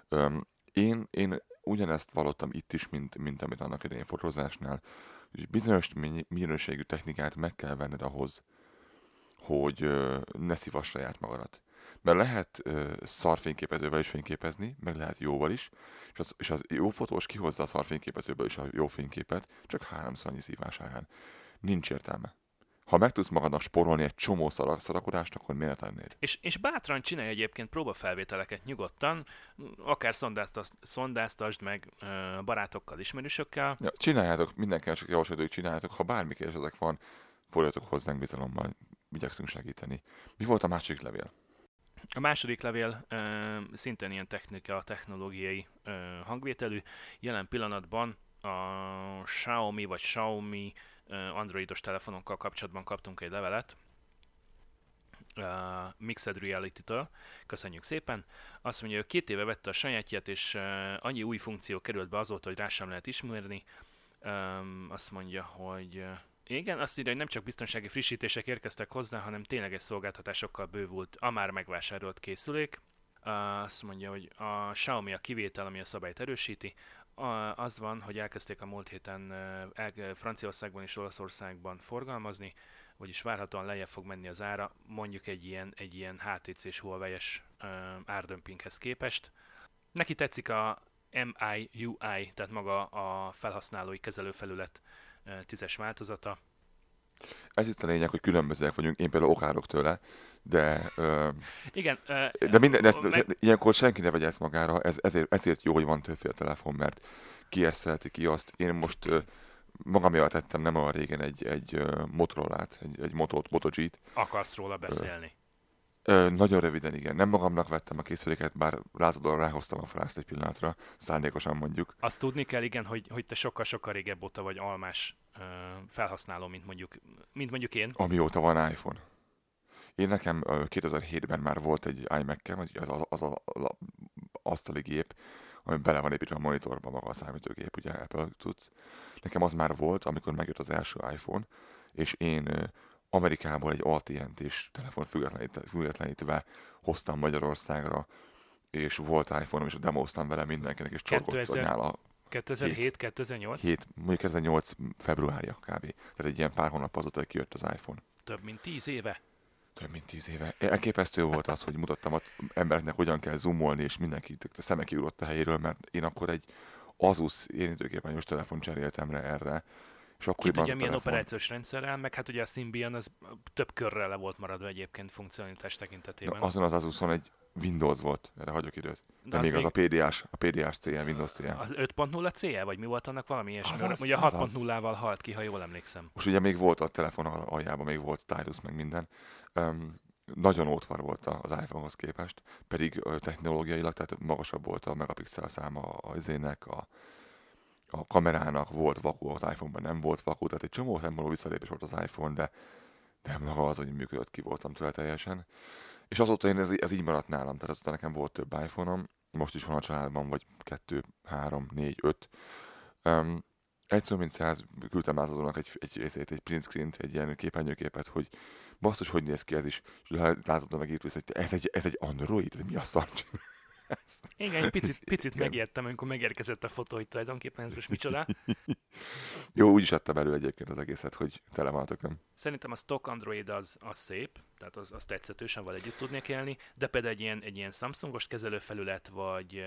Öm, én, én ugyanezt vallottam itt is, mint, mint amit annak idején fotózásnál, hogy bizonyos minőségű technikát meg kell venned ahhoz, hogy ö, ne szívass saját magadat. Mert lehet ö, szarfényképezővel is fényképezni, meg lehet jóval is, és az, és az jó fotós kihozza a szarfényképezőből is a jó fényképet, csak háromszor annyi szívás árán. Nincs értelme ha meg tudsz magadnak sporolni egy csomó szarakodást, akkor miért tennéd? És, és bátran csinálj egyébként próbafelvételeket nyugodtan, akár szondáztasd, meg uh, barátokkal, ismerősökkel. Ja, csináljátok, mindenkinek csak javaslatot, hogy csináljátok, ha bármi kérdésetek van, forduljatok hozzánk bizalommal, igyekszünk segíteni. Mi volt a másik levél? A második levél uh, szintén ilyen technika, technológiai uh, hangvételű. Jelen pillanatban a Xiaomi vagy Xiaomi androidos telefonokkal kapcsolatban kaptunk egy levelet, uh, Mixed Reality-től, köszönjük szépen. Azt mondja, hogy két éve vette a sajátját, és uh, annyi új funkció került be azóta, hogy rá sem lehet ismerni. Um, azt mondja, hogy uh, igen, azt írja, hogy nem csak biztonsági frissítések érkeztek hozzá, hanem tényleges szolgáltatásokkal bővült a már megvásárolt készülék. Uh, azt mondja, hogy a Xiaomi a kivétel, ami a szabályt erősíti, az van, hogy elkezdték a múlt héten Franciaországban és Olaszországban forgalmazni, vagyis várhatóan lejjebb fog menni az ára, mondjuk egy ilyen, egy ilyen HTC-s Huawei-es árdömpinghez képest. Neki tetszik a MIUI, tehát maga a felhasználói kezelőfelület tízes változata. Ez itt a lényeg, hogy különbözőek vagyunk, én például okárok tőle, de, ö, Igen, ö, de minden, ezt, meg... ilyenkor senki ne vegye ezt magára, ez, ezért, ezért jó, hogy van többféle telefon, mert ki ezt szereti, ki azt. Én most ö, magaméval tettem nem olyan régen egy, egy Motorola-t, egy, egy Moto, Moto G-t. Akarsz róla beszélni? Ö, ö, nagyon röviden, igen. Nem magamnak vettem a készüléket, bár lázadóan ráhoztam a frászt egy pillanatra, szándékosan mondjuk. Azt tudni kell, igen, hogy, hogy te sokkal-sokkal régebb óta vagy almás felhasználó, mint mondjuk, mint mondjuk én. Amióta van iPhone. Én nekem 2007-ben már volt egy iMac-kem, az, az, az, az, az asztali gép, ami bele van építve a monitorba maga a számítógép, ugye Apple tudsz. Nekem az már volt, amikor megjött az első iPhone, és én Amerikából egy AT&T-s telefon függetlenítve, függetlenítve hoztam Magyarországra, és volt iPhone-om, és demoztam vele mindenkinek, és csorgott nála 2007-2008? 7, mondjuk 2008 februárja kb. Tehát egy ilyen pár hónap azóta, hogy kijött az iPhone. Több mint 10 éve? Több mint tíz éve. Elképesztő volt az, hogy mutattam az embereknek, hogyan kell zoomolni, és mindenki a szeme kiugrott a helyéről, mert én akkor egy Asus érintőképernyős telefon cseréltem le erre, és akkor Ki tudja, milyen telefon... operációs rendszerrel, meg hát ugye a Symbian az több körrel le volt maradva egyébként funkcionalitás tekintetében. Ja, azon az Asuson egy Windows volt, erre hagyok időt. De, De még az, még az a PDS, a PDS CE, Windows CE. Az 5.0 CE, vagy mi volt annak valami ilyesmi? Az, az, ugye 6.0-val halt ki, ha jól emlékszem. Most ugye még volt a telefon aljában, még volt stylus, meg minden. Um, nagyon ótvar volt az iPhone-hoz képest, pedig technológiailag, tehát magasabb volt a megapixel száma az ének, a, a kamerának volt vakú, az iPhone-ban nem volt vakú, tehát egy csomó szempontból visszalépés volt az iPhone, de, de maga az, hogy működött, ki voltam tőle teljesen. És azóta én ez, ez így maradt nálam, tehát azóta nekem volt több iPhone-om, most is van a családban, vagy kettő, három, négy, öt. Um, egyszer mint száz küldtem lázadónak egy, egy, egy, egy print screen egy ilyen képernyőképet, hogy basszus, hogy néz ki ez is, és lázadó megírt vissza, hogy ez egy, ez egy Android, de mi a szar Igen, egy picit, picit Igen. megijedtem, amikor megérkezett a fotó, hogy tulajdonképpen ez most micsoda. Jó, úgy is adtam elő egyébként az egészet, hogy tele van a tököm. Szerintem a stock Android az, az szép, tehát az, az tetszetősen val együtt tudnék élni, de például egy ilyen, egy ilyen Samsungos kezelőfelület, vagy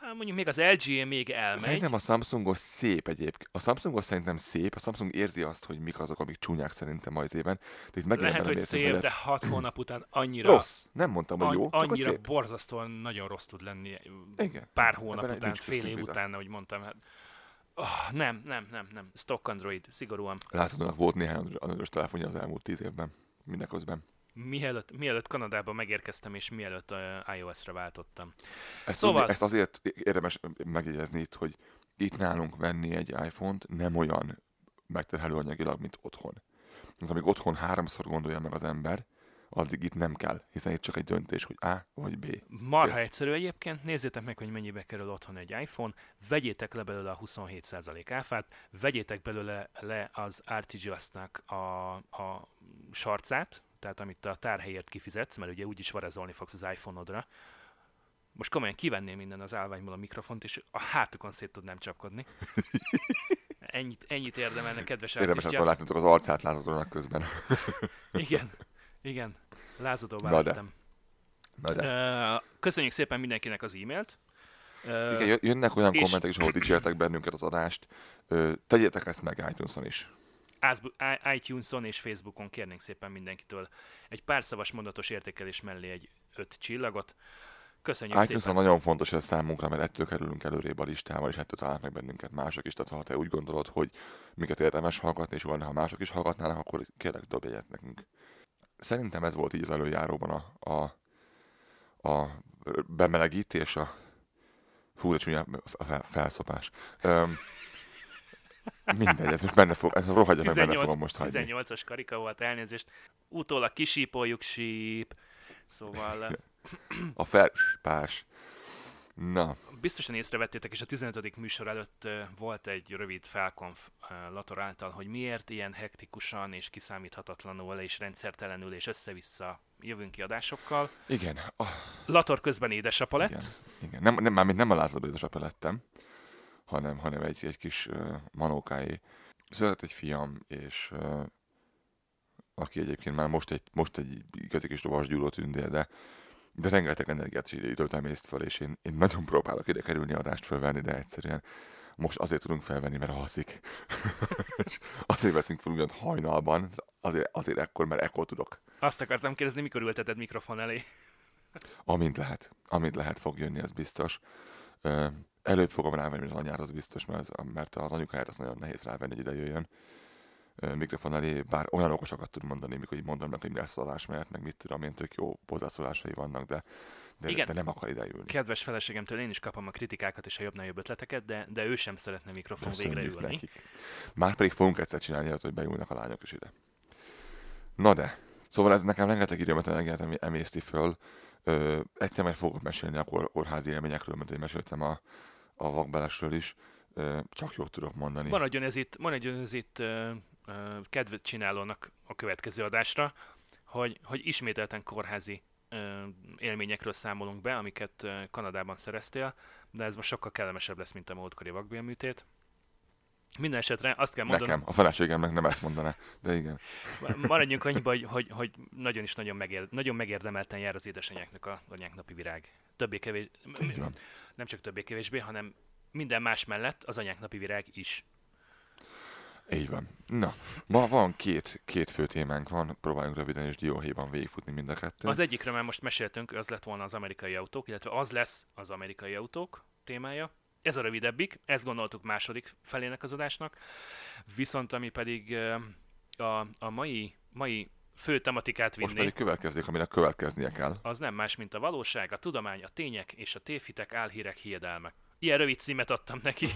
Hát mondjuk még az LG még elmegy. Szerintem a Samsungos szép egyébként. A Samsungos szerintem szép, a Samsung érzi azt, hogy mik azok, amik csúnyák szerintem az évben. De itt Lehet, hogy szép, veled. de hat hónap után annyira... Rossz. Nem mondtam, hogy jó, csak Annyira szép. borzasztóan nagyon rossz tud lenni Igen. pár hónap Ebben után, fél év után, ahogy mondtam. Hát, oh, nem, nem, nem, nem. Stock Android, szigorúan. Látszólag volt néhány androidos telefonja az elmúlt tíz évben. Mindeközben mielőtt, mielőtt Kanadába megérkeztem, és mielőtt uh, iOS-re váltottam. Ezt, szóval... ezt azért érdemes megjegyezni itt, hogy itt nálunk venni egy iPhone-t nem olyan megterhelő anyagilag, mint otthon. Mint amíg otthon háromszor gondolja meg az ember, addig itt nem kell, hiszen itt csak egy döntés, hogy A vagy B. Marha Kész. egyszerű egyébként, nézzétek meg, hogy mennyibe kerül otthon egy iPhone, vegyétek le belőle a 27% áfát, vegyétek belőle le az RTGS-nak a, a sarcát, tehát amit a tárhelyért kifizetsz, mert ugye úgyis varezolni fogsz az iPhone-odra. Most komolyan kivenném minden az állványból a mikrofont, és a hátukon szét tudnám csapkodni. Ennyit, ennyit érdemelne, kedves Érdemes akkor látnotok az arcát lázadónak közben. Igen, igen. Lázadóvá Na de. lettem. Na de. Köszönjük szépen mindenkinek az e-mailt. Igen, jö- jönnek olyan és- kommentek is, ahol dicsértek bennünket az adást. Tegyétek ezt meg iTunes-on is. ITunes-on és Facebookon kérnénk szépen mindenkitől egy pár szavas mondatos értékelés mellé egy öt csillagot. Köszönjük iTunes-on szépen. nagyon fontos ez számunkra, mert ettől kerülünk előrébb a listával, és ettől találnak meg bennünket mások is. Tehát ha te úgy gondolod, hogy minket érdemes hallgatni, és volna, ha mások is hallgatnának, akkor kérlek dobj egyet nekünk. Szerintem ez volt így az előjáróban a, a, a bemelegítés, a fú, de csúnya a fel, felszopás. Öm, mindegy, ez most benne fog, ez rohadja meg, benne 18, fogom most hagyni. 18-as karika volt, elnézést. Utólag kisípoljuk síp. Szóval A felpás. Na, biztosan észrevettétek, és a 15. műsor előtt volt egy rövid felkonf Lator által, hogy miért ilyen hektikusan és kiszámíthatatlanul és rendszertelenül és össze-vissza jövünk ki adásokkal. igen, ah, Lator közben édesapa lett. Igen, igen. Nem, nem, mármint nem a Lázadó édesapja lettem, hanem, hanem egy, egy kis manókáé. Született egy fiam, és aki egyébként már most egy, most egy igazi kis lovasgyúró tündér, de, de rengeteg energiát és időt emészt föl, és én, én nagyon próbálok ide kerülni adást fölvenni, de egyszerűen most azért tudunk felvenni, mert alszik. és azért veszünk fel ugyan hajnalban, azért, azért ekkor, mert ekkor tudok. Azt akartam kérdezni, mikor ülteted mikrofon elé? Amint lehet. Amint lehet fog jönni, ez biztos. Előbb fogom rávenni az anyára, az biztos, mert az, mert az anyukájára az nagyon nehéz rávenni, hogy ide jöjjön mikrofon elé, bár olyan okosakat tud mondani, mikor így mondom meg, hogy mi lesz az adás mellett, meg mit tudom én, tök jó hozzászólásai vannak, de, de, Igen. de nem akar ide ülni. Kedves feleségemtől én is kapom a kritikákat és a jobbnál jobb ötleteket, de, de ő sem szeretne mikrofon végre Köszönjük ülni. nekik. Már pedig fogunk egyszer csinálni, hogy beülnek a lányok is ide. Na de, szóval ez nekem rengeteg időmet energiát emé- emészti föl. Ö, egyszer meg fogok mesélni a kor, kórházi élményekről, mert én meséltem a, a vakbelesről is. Csak jót tudok mondani. Maradjon ez itt, maradjon ez itt kedvet csinálónak a következő adásra, hogy, hogy ismételten kórházi élményekről számolunk be, amiket Kanadában szereztél, de ez most sokkal kellemesebb lesz, mint a múltkori vakbélműtét. Minden esetre azt kell mondanom, Nekem, a feleségemnek nem ezt mondaná, de igen. maradjunk annyiba, hogy, hogy, hogy nagyon is nagyon, megér, nagyon megérdemelten jár az édesanyáknak a anyák napi virág. Többé kevés. Nem csak többé kevésbé, hanem minden más mellett az anyák napi virág is. Így van. Na, ma van két, két fő témánk van, próbáljunk röviden és dióhéjban végigfutni mind a kettőt. Az egyikről már most meséltünk, az lett volna az amerikai autók, illetve az lesz az amerikai autók témája. Ez a rövidebbik, ezt gondoltuk második felének az adásnak. Viszont ami pedig a, a mai, mai fő tematikát Most vinni, pedig következik, aminek következnie kell. az nem más, mint a valóság, a tudomány, a tények és a tévhitek, álhírek, hiedelmek. Ilyen rövid címet adtam neki.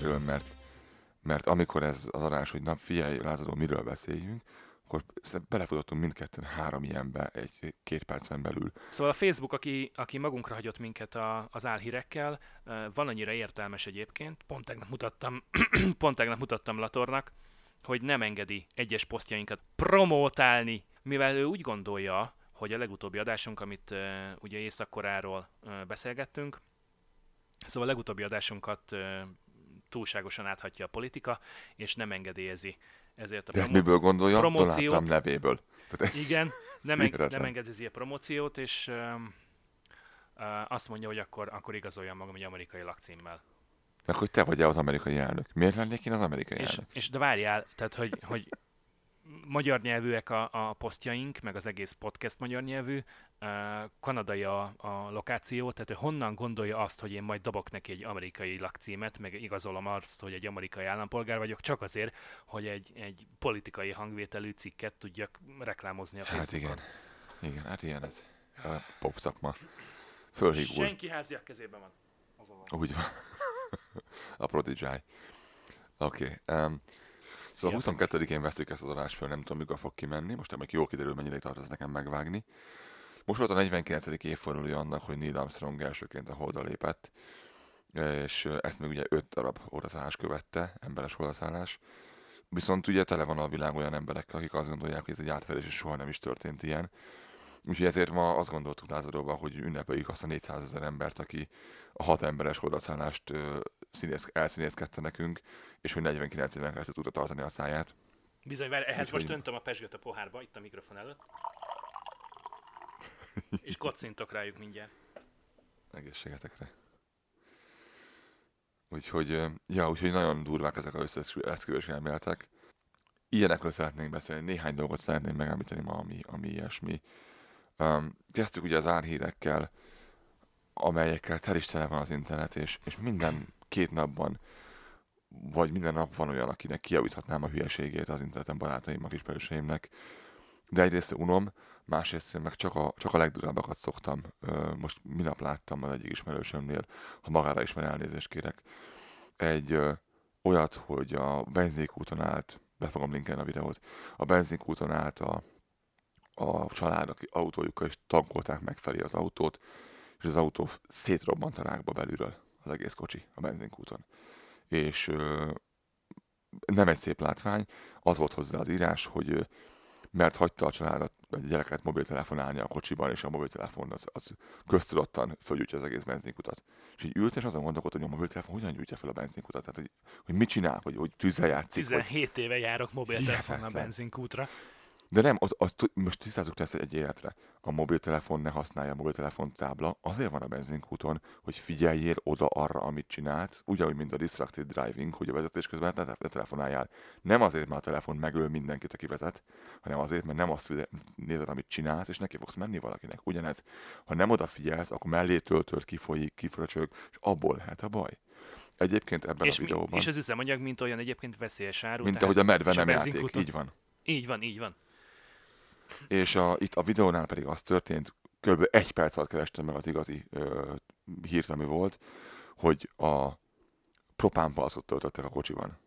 Erről, mert, mert amikor ez az adás, hogy na figyelj, lázadó, miről beszéljünk, akkor belefutottunk mindketten három ilyenbe egy-két percen belül. Szóval a Facebook, aki, aki magunkra hagyott minket a, az álhírekkel, van annyira értelmes egyébként, pont tegnap mutattam, pont tegnap mutattam Latornak, hogy nem engedi egyes posztjainkat promótálni, mivel ő úgy gondolja, hogy a legutóbbi adásunk, amit ugye északkoráról uh, beszélgettünk, szóval a legutóbbi adásunkat túlságosan áthatja a politika, és nem engedélyezi ezért a De promo- miből gondolja? promóciót. Donald nevéből. Tehát Igen, nem, eng- nem engedélyezi a promóciót, és uh, uh, azt mondja, hogy akkor, akkor igazolja magam egy amerikai lakcímmel. De hogy te vagy-e az amerikai elnök? Miért lennék én az amerikai és, elnök? És de várjál, tehát hogy, hogy magyar nyelvűek a, a posztjaink, meg az egész podcast magyar nyelvű, kanadai a, a lokáció, tehát ő honnan gondolja azt, hogy én majd dobok neki egy amerikai lakcímet, meg igazolom azt, hogy egy amerikai állampolgár vagyok, csak azért, hogy egy, egy politikai hangvételű cikket tudjak reklámozni a Hát Facebookon. igen. Igen, hát ilyen ez. A pop szakma. Fölhígul. Senki háziak kezében van. Az a. Úgy van. a Prodigy. Oké. Okay. Um, szóval Sziasztok. 22-én veszik ezt az adást föl, nem tudom, mikor fog kimenni. Most meg jól kiderül, mennyire tart ez nekem megvágni. Most volt a 49. évfordulója annak, hogy Neil Armstrong elsőként a holdra lépett, és ezt még ugye 5 darab odaszállás követte, emberes odaszállás. Viszont ugye tele van a világ olyan emberekkel, akik azt gondolják, hogy ez egy átfedés, és soha nem is történt ilyen. Úgyhogy ezért ma azt gondoltuk lázadóban, hogy ünnepeljük azt a 400 ezer embert, aki a hat emberes odaszállást ö, színész, elszínészkedte nekünk, és hogy 49 éven keresztül tudta tartani a száját. Bizony, várj, ehhez most öntöm a pesgőt a pohárba, itt a mikrofon előtt. És kocintok rájuk mindjárt. Egészségetekre. Úgyhogy, ja, úgyhogy nagyon durvák ezek a összeesküvés elméletek. Ilyenekről szeretnénk beszélni, néhány dolgot szeretnénk megemlíteni ma, ami, ami ilyesmi. Um, kezdtük ugye az árhírekkel, amelyekkel tel van az internet, és, és minden két napban, vagy minden nap van olyan, akinek kijavíthatnám a hülyeségét az interneten barátaimnak, ismerőseimnek. De egyrészt unom, másrészt meg csak a, csak a legdurábbakat szoktam. Most minap láttam az egyik ismerősömnél, ha magára is elnézést kérek, egy olyat, hogy a benzinkúton állt, be fogom linkelni a videót, a benzinkúton állt a, a család, aki autójukkal is tankolták meg az autót, és az autó szétrobbant a rákba belülről, az egész kocsi a benzinkúton. És ö, nem egy szép látvány, az volt hozzá az írás, hogy ö, mert hagyta a családot, vagy a gyereket mobiltelefonálni a kocsiban, és a mobiltelefon az, az köztudottan fölgyújtja az egész benzinkutat. És így ült, és azon gondolkodott, hogy a mobiltelefon hogyan gyújtja fel a benzinkutat, tehát hogy, hogy mit csinál, hogy, hogy tűzzel játszik, vagy 17 éve járok mobiltelefonnal benzinkútra. De nem, az, az, most tisztázzuk ezt egy életre. A mobiltelefon ne használja a mobiltelefon tábla. Azért van a benzinkúton, hogy figyeljél oda arra, amit csinált, ugyanúgy, mint a distracted driving, hogy a vezetés közben ne, ne telefonáljál. Nem azért, mert a telefon megöl mindenkit, aki vezet, hanem azért, mert nem azt fide- nézed, amit csinálsz, és neki fogsz menni valakinek. Ugyanez, ha nem odafigyelsz, akkor mellé töltött, kifolyik, kifröcsög, és abból lehet a baj. Egyébként ebben És, a mi, videóban, és az üzemanyag, mint olyan egyébként veszélyes áru. mint ahogy a medve nem játék, így van. Így van, így van. És a, itt a videónál pedig az történt, kb. egy perc alatt kerestem meg az igazi ö, hírt, ami volt, hogy a propánpalacot töltöttek a kocsiban.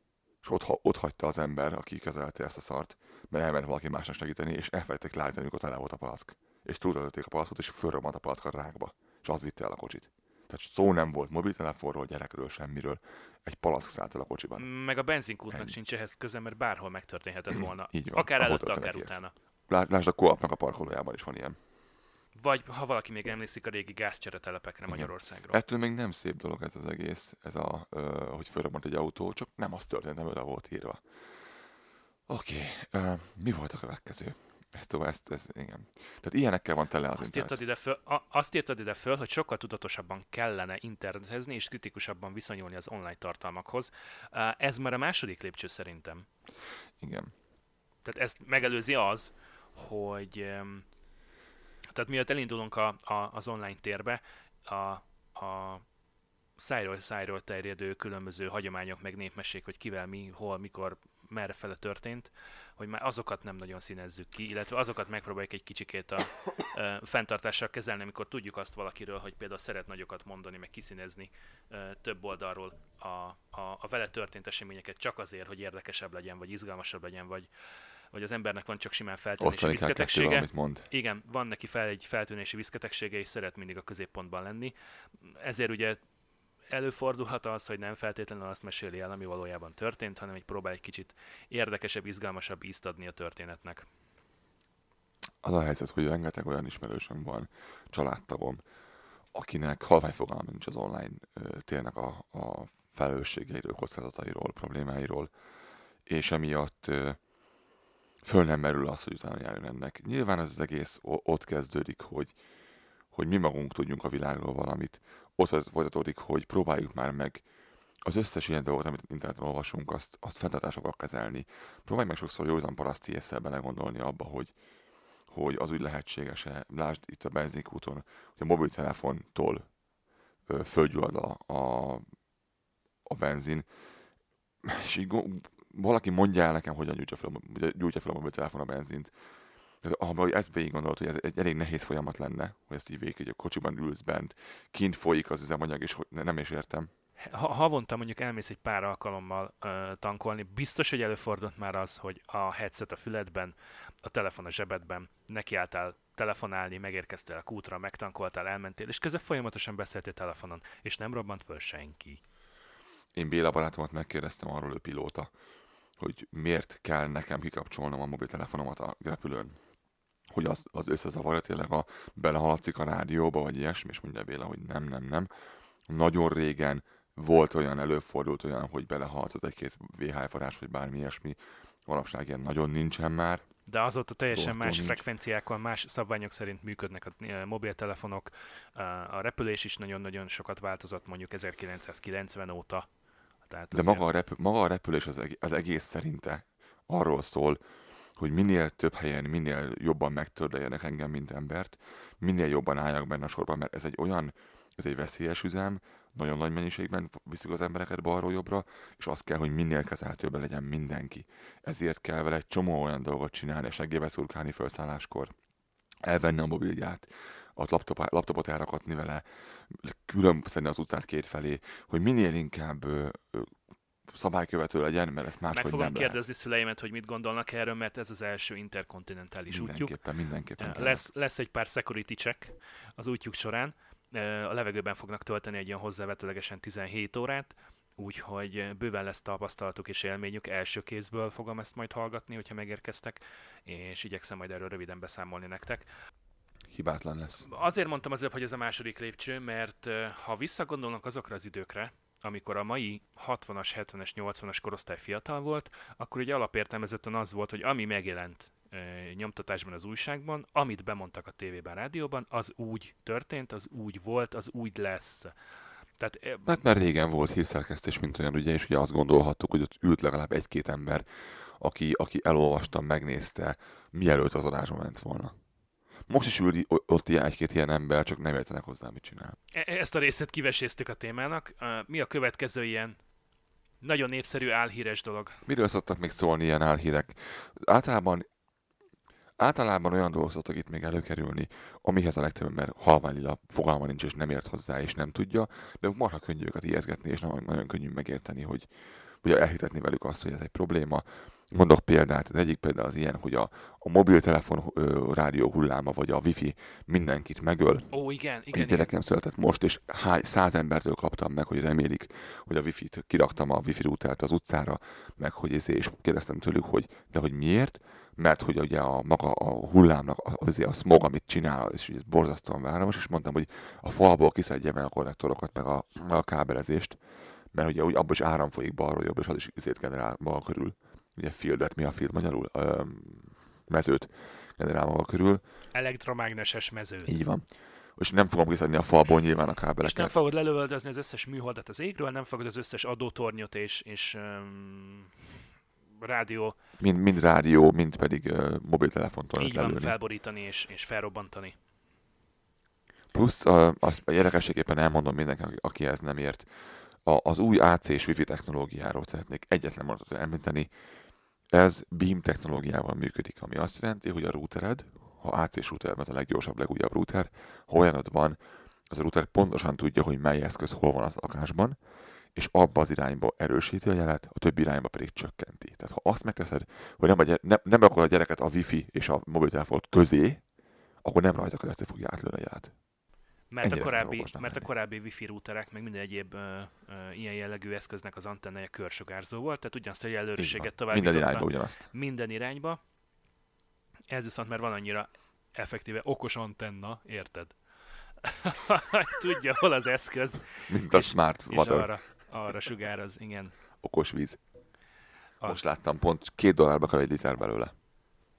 És ott, ott hagyta az ember, aki kezelte ezt a szart, mert elment valaki másnak segíteni, és elfelejtették leállítani, amikor tele volt a palack. És túltöltötték a palackot, és fölrobbant a palack a rákba. És az vitte el a kocsit. Tehát szó nem volt mobiltelefonról, gyerekről, semmiről. Egy palack szállt el a kocsiban. Meg a benzinkútnak Ennyi. sincs ehhez köze, mert bárhol megtörténhetett volna. Így van, Akár előtte, akár utána. Lá- Lásd a koapnak a parkolójában is van ilyen. Vagy ha valaki még emlékszik a régi gázcseretelepekre Igen. Magyarországról. Ettől még nem szép dolog ez az egész, ez a, ö, hogy fölrobbant egy autó, csak nem az történt, ami oda volt írva. Oké, okay. mi volt a következő? Ezt tovább, ezt, ez, igen. Tehát ilyenekkel van tele az Azt internet. írtad, ide föl, a, azt írtad ide föl, hogy sokkal tudatosabban kellene internetezni és kritikusabban viszonyulni az online tartalmakhoz. Uh, Ez már a második lépcső szerintem. Igen. Tehát ezt megelőzi az, hogy tehát miatt elindulunk a, a, az online térbe, a, a szájról szájról terjedő különböző hagyományok, meg népmesék, hogy kivel, mi, hol, mikor, merre fele történt, hogy már azokat nem nagyon színezzük ki, illetve azokat megpróbáljuk egy kicsikét a ö, fenntartással kezelni, amikor tudjuk azt valakiről, hogy például szeret nagyokat mondani, meg kiszínezni ö, több oldalról a, a, a vele történt eseményeket csak azért, hogy érdekesebb legyen, vagy izgalmasabb legyen, vagy, vagy az embernek van csak simán feltűnési kettővel, viszketegsége. amit mond. Igen, van neki fel egy feltűnési viszketegsége, és szeret mindig a középpontban lenni. Ezért ugye előfordulhat az, hogy nem feltétlenül azt meséli el, ami valójában történt, hanem egy próbál egy kicsit érdekesebb, izgalmasabb ízt adni a történetnek. Az a helyzet, hogy rengeteg olyan ismerősöm van, családtagom, akinek halvány fogalma nincs az online térnek a, a felelősségeiről, kockázatairól, problémáiról, és emiatt föl nem merül az, hogy utána járjon ennek. Nyilván ez az egész ott kezdődik, hogy, hogy mi magunk tudjunk a világról valamit. Ott folytatódik, hogy próbáljuk már meg az összes ilyen dolgot, amit interneten olvasunk, azt, azt fenntartásokkal kezelni. Próbálj meg sokszor józan paraszti észre belegondolni abba, hogy, hogy az úgy lehetséges-e. Lásd itt a benzinkúton, hogy a mobiltelefontól fölgyullad a, a, a benzin, és így valaki mondja el nekem, hogyan gyújtja fel, a- gyújtja fel a mobiltelefon a benzint. Ha ezt végig gondolod, hogy ez egy elég nehéz folyamat lenne, hogy ezt így végig, hogy a kocsiban ülsz bent, kint folyik az üzemanyag, és nem is értem. Ha havonta mondjuk elmész egy pár alkalommal ö, tankolni, biztos, hogy előfordult már az, hogy a headset a füledben, a telefon a zsebedben, nekiálltál telefonálni, megérkeztél a kútra, megtankoltál, elmentél, és közben folyamatosan beszéltél telefonon, és nem robbant föl senki. Én Béla barátomat megkérdeztem arról, ő pilóta, hogy miért kell nekem kikapcsolnom a mobiltelefonomat a repülőn. Hogy az, az összezavarja tényleg a belehaladszik a rádióba, vagy ilyesmi, és mondja Béla, hogy nem, nem, nem. Nagyon régen volt olyan, előfordult olyan, hogy belehaladsz egy-két VHF varázs, vagy bármi ilyesmi. Manapság ilyen nagyon nincsen már. De azóta teljesen más nincs. frekvenciákon, más szabványok szerint működnek a ö, mobiltelefonok. Ö, A repülés is nagyon-nagyon sokat változott mondjuk 1990 óta. Tehát De maga a, repü- maga a repülés az, eg- az egész szerinte arról szól, hogy minél több helyen, minél jobban megtördeljenek engem, mint embert, minél jobban álljak benne a sorban, mert ez egy olyan, ez egy veszélyes üzem, nagyon nagy mennyiségben viszik az embereket balról jobbra, és az kell, hogy minél kezelhetőben legyen mindenki. Ezért kell vele egy csomó olyan dolgot csinálni, segélybe turkálni felszálláskor, elvenni a mobilját, a laptop, laptopot elrakatni vele, külön szedni az utcát két felé, hogy minél inkább ö, ö, szabálykövető legyen, mert ezt Meg máshogy fogom nem lehet. kérdezni szüleimet, hogy mit gondolnak erről, mert ez az első interkontinentális útjuk. Mindenképpen, mindenképpen. Lesz, lesz egy pár security check az útjuk során. A levegőben fognak tölteni egy ilyen hozzávetőlegesen 17 órát, úgyhogy bőven lesz tapasztalatuk és élményük. Első kézből fogom ezt majd hallgatni, hogyha megérkeztek, és igyekszem majd erről röviden beszámolni nektek. Hibátlan lesz. Azért mondtam az előbb, hogy ez a második lépcső, mert ha visszagondolnak azokra az időkre, amikor a mai 60-as, 70-es, 80-as korosztály fiatal volt, akkor ugye alapértelmezetten az volt, hogy ami megjelent nyomtatásban az újságban, amit bemondtak a tévében, rádióban, az úgy történt, az úgy volt, az úgy lesz. Tehát ö, Hát mert régen volt hírszerkesztés, mint olyan, ugye, és ugye azt gondolhattuk, hogy ott ült legalább egy-két ember, aki, aki elolvasta, megnézte, mielőtt az adásba ment volna. Most is ül ott egy-két ilyen ember, csak nem értenek hozzá, mit csinál. e- ezt a részét kiveséztük a témának. Mi a következő ilyen nagyon népszerű álhíres dolog? Miről szoktak még szólni ilyen álhírek? Általában, általában olyan dolgok szoktak itt még előkerülni, amihez a legtöbb ember halványlila fogalma nincs, és nem ért hozzá, és nem tudja, de marha könnyű őket ijeszgetni, és nagyon, nagyon könnyű megérteni, hogy ugye elhitetni velük azt, hogy ez egy probléma. Mondok példát, az egyik példa az ilyen, hogy a, a mobiltelefon ö, rádió hulláma, vagy a wifi mindenkit megöl, Ó, igen, egy igen, igen. gyerekem született most, és hány száz embertől kaptam meg, hogy remélik, hogy a wifi-t kiraktam a wifi routert az utcára, meg hogy ezért, és kérdeztem tőlük, hogy de hogy miért? Mert hogy ugye a maga a hullámnak, azért a smog, amit csinál, és ez borzasztóan város, és mondtam, hogy a falból kiszedje meg a konnektorokat, meg a, a kábelezést, mert ugye abban is áram folyik balról jobbra, és az is izét generál maga körül. Ugye fieldet, mi a field magyarul? Öm, mezőt generál maga körül. Elektromágneses mező. Így van. És nem fogom kiszedni a falból nyilván a És nem kábeleket. fogod lelövöldözni az összes műholdat az égről, nem fogod az összes adótornyot és, és um, rádió Mind, mind rádió, mind pedig uh, mobiltelefontól így van lelőni. felborítani és, és felrobbantani. Plusz uh, azt érdekességképpen elmondom mindenki, aki- aki ez nem ért. A, az új AC és Wi-Fi technológiáról szeretnék egyetlen mondatot említeni. Ez beam technológiával működik, ami azt jelenti, hogy a routered, ha AC router, az a leggyorsabb, legújabb router, ha olyanod van, az a router pontosan tudja, hogy mely eszköz hol van az lakásban, és abba az irányba erősíti a jelet, a többi irányba pedig csökkenti. Tehát ha azt megteszed, hogy nem, a gyere, nem, nem akkor a gyereket a wifi és a mobiltelefon közé, akkor nem rajta keresztül fogja átlőni a jelet. Mert a, korábbi, mert a korábbi wifi routerek, meg minden egyéb ö, ö, ilyen jellegű eszköznek az antennája körsugárzó volt, tehát ugyanazt a jelölőséget tovább Minden irányba ugyanazt. minden irányba. Ez viszont mert van annyira effektíve okos antenna, érted? Tudja, hol az eszköz, Mint a És- smart és water, arra, arra sugároz, igen. okos víz. Az, Most láttam, pont két dollárba kell egy liter belőle.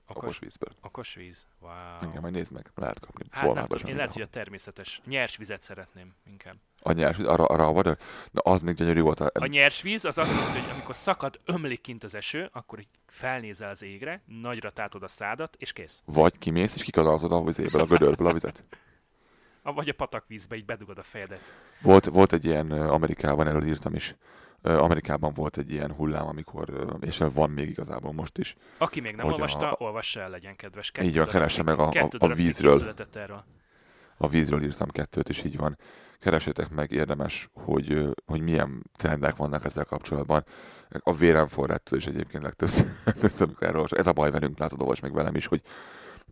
Okos, vízből. okos víz. Wow. Igen, majd nézd meg, lehet kapni. Hát nem én lehet, hogy mindenhol. a természetes nyers vizet szeretném inkább. A nyers, víz, arra, arra a water, na az még gyönyörű volt. A, A nyers víz az azt jelenti, hogy amikor szakad, ömlik kint az eső, akkor így felnézel az égre, nagyra tátod a szádat, és kész. Vagy kimész és kikadalzod a vizéből, a gödörből a vizet. A- Vagy a patakvízbe így bedugod a fejedet. Volt, volt egy ilyen, Amerikában, erről írtam is, Amerikában volt egy ilyen hullám, amikor, és van még igazából most is. Aki még nem Hogy a- olvasta, olvassa el, legyen kedves. Kettő Így van, keresse meg a- a- a vízről. A vízről írtam kettőt, és így van. Keresétek meg, érdemes, hogy, hogy milyen trendek vannak ezzel kapcsolatban. A vérem forráttól is egyébként legtöbbször, amikor erről. Ez a baj velünk, látod, olvas meg velem is, hogy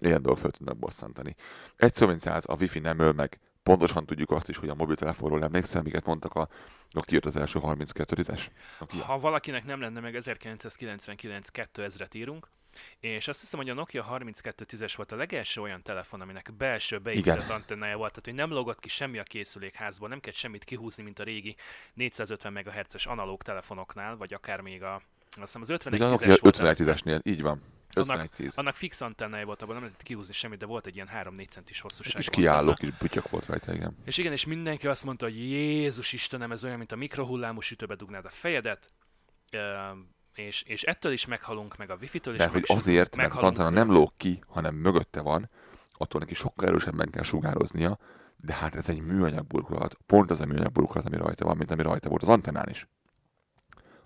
ilyen dolgok fel tudnak bosszantani. Egy szó, mint száz, a wifi nem öl meg. Pontosan tudjuk azt is, hogy a mobiltelefonról emlékszel, miket mondtak a Nokia az első 32-es? Nokia. Ha valakinek nem lenne meg 1999 2000-et írunk, és azt hiszem, hogy a Nokia 3210-es volt a legelső olyan telefon, aminek belső beépített antennája volt, tehát hogy nem logott ki semmi a készülékházból, nem kellett semmit kihúzni, mint a régi 450 MHz-es analóg telefonoknál, vagy akár még a, azt hiszem az Ugye a 5110-es Nokia volt. 5110-esnél, így van. Annak- 5110. Annak fix antennája volt, abban nem lehetett kihúzni semmit, de volt egy ilyen 3-4 centis Egy hosszúságú kis kiálló kis bütyök volt rajta, igen. És igen, és mindenki azt mondta, hogy Jézus Istenem, ez olyan, mint a mikrohullámú sütőbe dugnád a fejedet, és, és ettől is meghalunk, meg a wifi-től is Mert hogy azért, mert az antenna nem lóg ki, hanem mögötte van, attól neki sokkal erősebben kell sugároznia, de hát ez egy műanyag burkolat. Pont az a műanyag burkolat, ami rajta van, mint ami rajta volt az antennán is.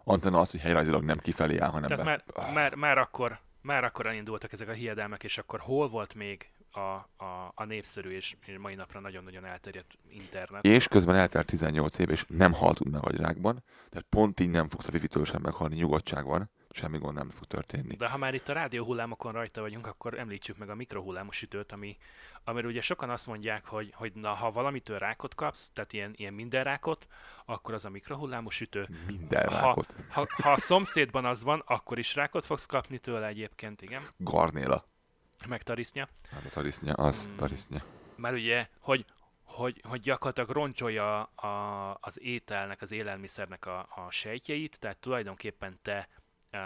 Antenna az, hogy helyrajzilag nem kifelé áll, hanem Tehát be. már, már, már, akkor, már akkor elindultak ezek a hiedelmek, és akkor hol volt még a, a, a népszerű és mai napra nagyon-nagyon elterjedt internet? És közben eltelt 18 év, és nem haltunk meg agyrákban, tehát pont így nem fogsz a wifi-től sem meghalni, nyugodtság van, semmi gond nem fog történni. De ha már itt a rádióhullámokon rajta vagyunk, akkor említsük meg a mikrohullámos sütőt, ami, amiről ugye sokan azt mondják, hogy, hogy na, ha valamitől rákot kapsz, tehát ilyen, ilyen minden rákot, akkor az a mikrohullámos sütő. Minden Ha, rákot. ha, ha a szomszédban az van, akkor is rákot fogsz kapni tőle egyébként, igen, Garnéla. meg tarisznya. Az a tarisznya, az Mm. tarisznya. Mert ugye, hogy, hogy, hogy gyakorlatilag roncsolja a, az ételnek, az élelmiszernek a, a sejtjeit, tehát tulajdonképpen te uh,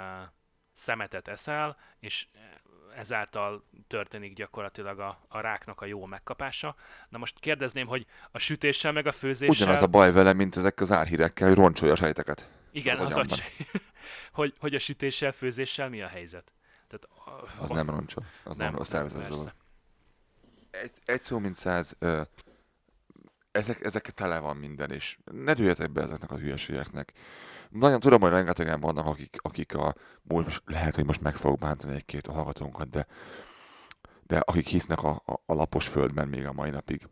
szemetet eszel, és ezáltal történik gyakorlatilag a, a ráknak a jó megkapása. Na most kérdezném, hogy a sütéssel meg a főzéssel... Ugyanaz a baj vele, mint ezek az árhírekkel, hogy roncsolja a sejteket. igen, az az, az hogy, hogy a sütéssel, főzéssel mi a helyzet? Tehát, a- Az nem roncsol. Az nem, az szervezet dolog. Egy, egy szó, mint száz, ö, ezek, ezek tele van minden, és ne dőljetek be ezeknek a hülyeségeknek. Nagyon tudom, hogy rengetegen vannak, akik, akik a, most lehet, hogy most meg fogok bántani egy-két a hallgatónkat, de, de akik hisznek a, a, a lapos földben még a mai napig.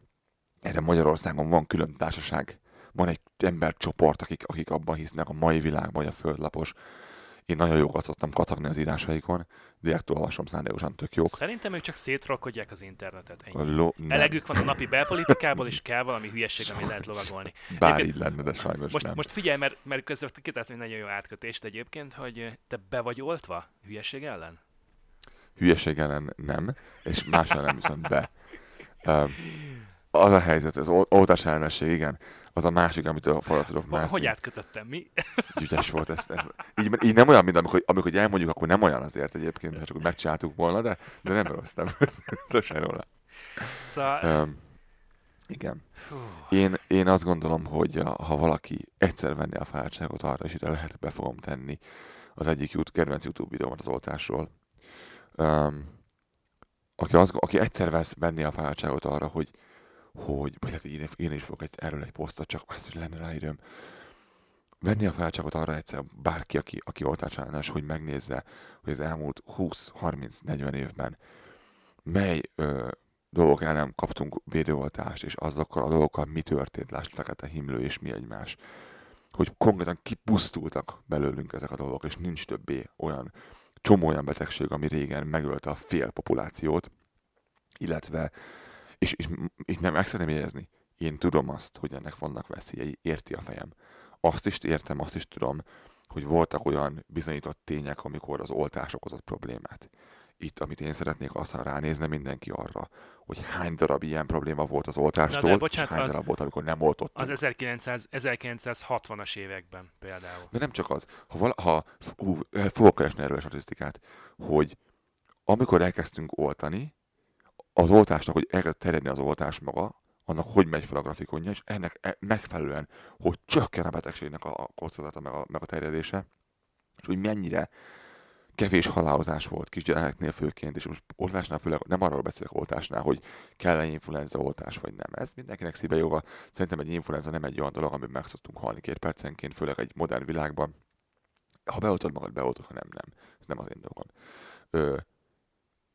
Erre Magyarországon van külön társaság, van egy embercsoport, akik, akik abban hisznek a mai világban, hogy a föld lapos. Én nagyon jókat szoktam kacagni az írásaikon, direktől olvasom szándékosan tök jók. Szerintem ők csak szétrolkodják az internetet. Ennyi. lo, nem, Elegük van a napi belpolitikából, és kell valami hülyeség, ami lehet lovagolni. bár Egyébként- így lenne, de sajnos Most, nem. most figyelj, mert, mert közben kitáltam egy nagyon jó átkötést egyébként, hogy te be vagy oltva hülyeség ellen? hülyeség ellen nem, és más ellen viszont be. Um, az a helyzet, ez ol- oltás ellenesség, igen, az a másik, amitől falra tudok mászni. Hogy átkötöttem? Mi? Ügyes volt ez, ez. Így, így, nem olyan, mint amikor, amikor elmondjuk, akkor nem olyan azért egyébként, ha csak úgy megcsináltuk volna, de, de nem rossz, nem szó se róla. Szóval, Um, igen. Én, én azt gondolom, hogy a, ha valaki egyszer venni a fáradtságot arra, és ide lehet, be fogom tenni az egyik YouTube, kedvenc YouTube videómat az oltásról. Um, aki, az, aki egyszer vesz venni a fáradtságot arra, hogy, hogy vagy hát én, én is fogok egy, erről egy posztot, csak azt, hogy lenne rá időm, venni a felcsapot arra egyszer bárki, aki, aki oltácsállás, hogy megnézze, hogy az elmúlt 20-30-40 évben mely ö, dolgok ellen kaptunk védőoltást, és azokkal a dolgokkal mi történt, lásd fekete himlő és mi egymás. Hogy konkrétan kipusztultak belőlünk ezek a dolgok, és nincs többé olyan csomó olyan betegség, ami régen megölte a fél populációt, illetve, és, és, és nem meg szeretném jegyezni, én tudom azt, hogy ennek vannak veszélyei, érti a fejem. Azt is értem, azt is tudom, hogy voltak olyan bizonyított tények, amikor az oltás okozott problémát. Itt, amit én szeretnék, aztán ránézne mindenki arra, hogy hány darab ilyen probléma volt az oltástól, de bocsánat, és hány az- darab volt, amikor nem oltottunk. Az 1900, 1960-as években például. De nem csak az. Ha, vala, ha hú, fogok keresni erről a statisztikát, hogy amikor elkezdtünk oltani, az oltásnak, hogy elkezd terjedni az oltás maga, annak hogy megy fel a grafikonja, és ennek e- megfelelően, hogy csökken a betegségnek a, kockázata, meg a, meg a terjedése, és hogy mennyire kevés halálozás volt kisgyerekeknél főként, és most oltásnál főleg nem arról beszélek oltásnál, hogy kell-e influenza oltás, vagy nem. Ez mindenkinek szíve jóva. Szerintem egy influenza nem egy olyan dolog, amiben meg szoktunk halni két percenként, főleg egy modern világban. Ha beoltod magad, beoltod, ha nem, nem. Ez nem az én dolgom.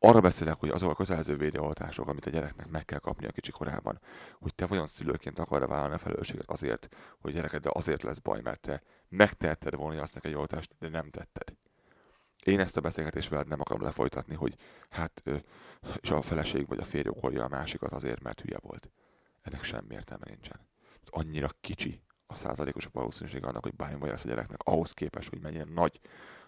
Arra beszélek, hogy azok a kötelező védőoltások, amit a gyereknek meg kell kapni a kicsi korában, hogy te vajon szülőként akarra vállalni a felelősséget azért, hogy a gyereked azért lesz baj, mert te megtehetted volna azt neki egy oltást, de nem tetted. Én ezt a beszélgetést veled nem akarom lefolytatni, hogy hát, és a feleség vagy a férj okolja a másikat azért, mert hülye volt. Ennek semmi értelme nincsen. Ez annyira kicsi a százalékos valószínűség annak, hogy bármi baj lesz a gyereknek, ahhoz képest, hogy mennyire nagy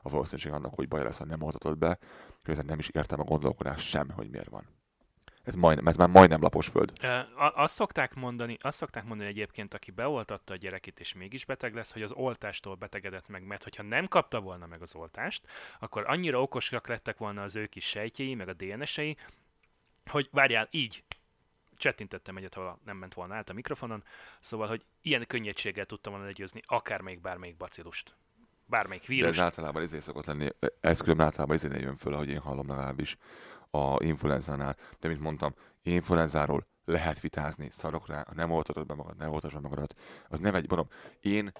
a valószínűség annak, hogy baj lesz, ha nem oltatod be, ezen nem is értem a gondolkodás sem, hogy miért van. Ez, majdnem, ez már majdnem lapos föld. A- Azt szokták mondani, azt szokták mondani egyébként, aki beoltatta a gyerekét és mégis beteg lesz, hogy az oltástól betegedett meg, mert hogyha nem kapta volna meg az oltást, akkor annyira okosak lettek volna az ő kis sejtjei, meg a DNS-ei, hogy várjál, így csettintettem egyet, ha nem ment volna át a mikrofonon, szóval, hogy ilyen könnyedséggel tudtam volna legyőzni akármelyik bármelyik bacillust. Bármelyik De ez általában izé szokott lenni, ez különben általában izé jön föl, ahogy én hallom legalábbis a influenzánál. De mint mondtam, influenzáról lehet vitázni, szarok rá, ha nem oltatod be magad, nem oltatod be magadat. Az nem egy, mondom, én,